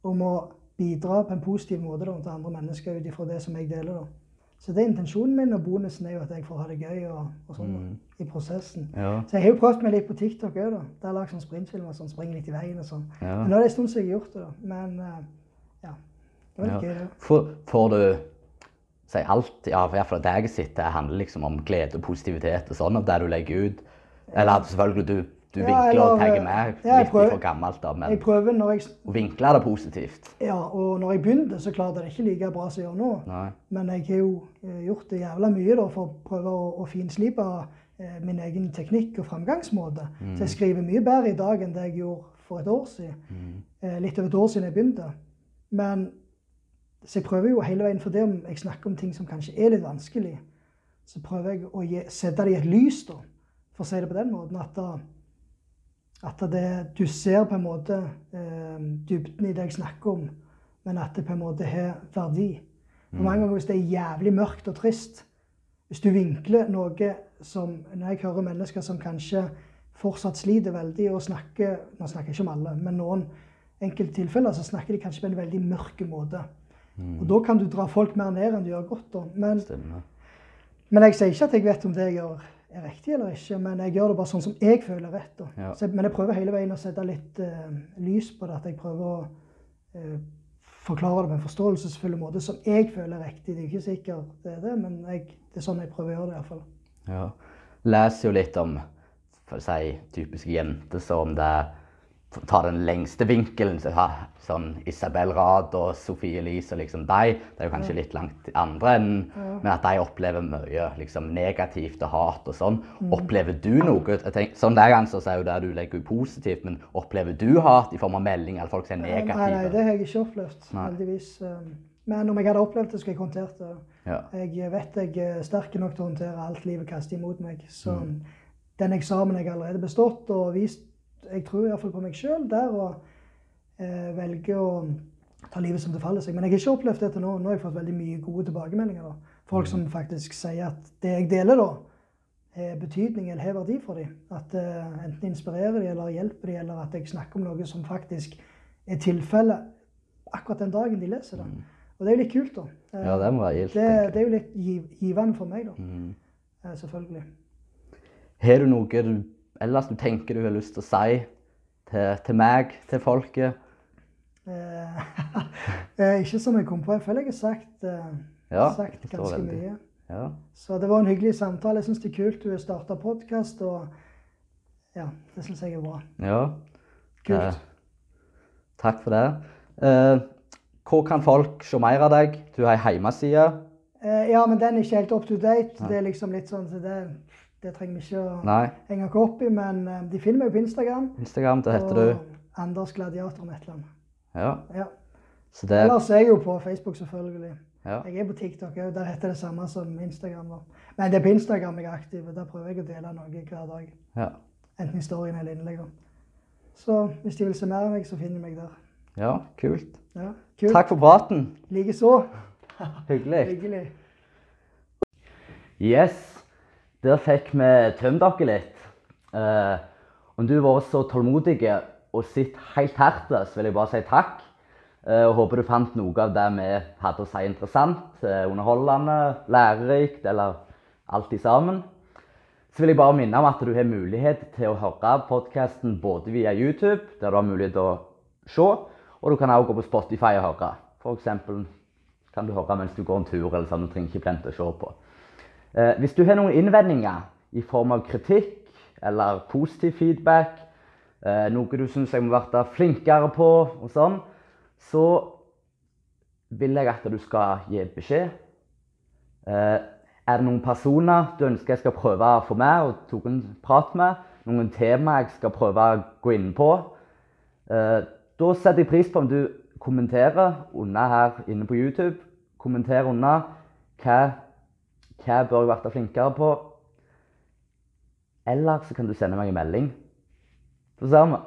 om å bidra på en positiv måte da, til andre mennesker ut ifra det som jeg deler. da. Så det er intensjonen min, og bonusen er jo at jeg får ha det gøy og, og sånn mm. i prosessen. Ja. Så jeg har jo prøvd meg litt på TikTok òg, da. Der jeg lagd sånn sprintfilmer som springer litt i veien og sånn. Ja. Men nå er det en stund siden jeg har gjort det, da. Men eh, ja. Det var litt Ja. gøy, det. Får, du si alt, ja, i hvert det jeg sitter, handler liksom om glede og positivitet og sånn, av det du legger ut? Eller selvfølgelig du, du Ja, vinkler og eller, tagger mer. ja, jeg prøver- for gammelt, da, men Jeg prøver når jeg å vinkle det positivt. Ja, og når jeg begynte, så klarte jeg ikke like bra som jeg gjør nå. Nei. Men jeg har jo eh, gjort det jævla mye da, for å prøve å, å finslipe eh, min egen teknikk og framgangsmåte. Så jeg skriver mye bedre i dag enn det jeg gjorde for et år siden. Eh, litt over et år siden jeg begynte. Men så jeg prøver jo hele veien, for det om jeg snakker om ting som kanskje er litt vanskelig, så prøver jeg å gi, sette det i et lys, da, for å si det på den måten. At, da, at det, du ser på en måte eh, dybden i det jeg snakker om, men at det på en måte har verdi. For mange ganger hvis det er jævlig mørkt og trist, hvis du vinkler noe som Når jeg hører mennesker som kanskje fortsatt sliter veldig og snakker Nå snakker jeg ikke om alle, men noen enkelte tilfeller så snakker de kanskje på en veldig mørk måte. Og da kan du dra folk mer ned enn du gjør godt. da. Men, men jeg sier ikke at jeg vet om det jeg gjør er riktig eller ikke, men jeg gjør det bare sånn som jeg føler er rett. Ja. Så, men jeg prøver hele veien å sette litt uh, lys på det. At jeg prøver å uh, forklare det på en forståelsesfull måte som jeg føler er riktig. Det er jo ikke sikkert det er det, men jeg, det er sånn jeg prøver å gjøre det iallfall. Ja. Leser jo litt om for å si, typiske jenter som det tar den lengste vinkelen. Så, ha, sånn Isabel Rad og Sofie Elise og liksom de. Det er jo kanskje litt langt andre enden, men at de opplever mye liksom, negativt og hat og sånn. Opplever du noe? Jeg tenker, sånn der jeg så er jo det du legger positivt, men opplever du hat i form av melding eller folk som er Nei, negative? nei, det har jeg ikke opplevd, Nei. heldigvis. Um, Men om jeg hadde opplevd det, skulle jeg håndtert det. Ja. Jeg vet jeg er sterk nok til å håndtere alt livet kaster imot meg. Så Mm. den eksamen jeg allerede bestått og vist, jeg tror iallfall på meg sjøl der, og eh, velge å ta livet som det faller seg. Men jeg har ikke opplevd det til nå. Nå har jeg fått veldig mye gode tilbakemeldinger. da. Folk som faktisk sier at det jeg deler, da, har betydning eller har verdi for dem. At eh, enten inspirerer de eller hjelper de, eller at jeg snakker om noe som faktisk er tilfellet akkurat den dagen de leser det. Og det er jo litt kult, da. Eh, ja, det må være gildt. det, det er jo litt giv, givende for meg, da. Mm. Eh, Selvfølgelig. Har du noe du ellers du tenker du har lyst til å si til, til meg, til folket? Eh, eh, ikke som jeg kom på. Jeg føler jeg har sagt, eh, Ja, sagt ganske veldig. mye. Ja. Så det var en hyggelig samtale. Jeg syns det er kult du har starta podkast, og ja, det syns jeg er bra. ja. Kult. Eh, takk for det. Eh, hvor kan folk se mer av deg? Du har ei hjemmeside. Eh, ja, men den er ikke helt up to date. Det er liksom litt sånn, så det, det trenger vi ikke å Nei, henge oss opp i. Men eh, de finner meg på Instagram. Instagram, det heter du. Anders Gladiator Netland. Ja. Ja. Så det Ellers er jeg jo på Facebook, selvfølgelig. ja. Jeg er på TikTok òg. Der heter det samme som Instagram. Men det er på Instagram jeg er aktiv. og Der prøver jeg å dele noe hver dag. ja. Enten historien eller innlegg. Så hvis de vil se mer av meg, så finner de meg der. Ja, kult. Ja, kult. Takk for praten. Likeså. Hyggelig. Hyggelig. Yes, der fikk vi tømt dere litt. Eh, om du har vært så tålmodig og sett helt hertil, så vil jeg bare si takk. Eh, og håper du fant noe av det vi hadde å si interessant, eh, underholdende, lærerikt, eller alt i sammen. Så vil jeg bare minne om at du har mulighet til å høre podkasten både via YouTube, der du har mulighet til å se, og du kan også gå på Spotify og høre. For eksempel kan du høre mens du går en tur, eller sånn, du trenger ikke plente å se på. Eh, hvis du har noen innvendinger i form av kritikk eller positiv feedback, eh, noe du syns jeg må være flinkere på, og sånn, så vil jeg at du skal gi beskjed. Eh, er det noen personer du ønsker jeg skal prøve å få med og tok en prat med? Noen tema jeg skal prøve å gå inn på? Da setter jeg pris på om du kommenterer under her inne på YouTube. Kommenter under hva, hva bør jeg være flinkere på. Eller så kan du sende meg en melding. Det samme.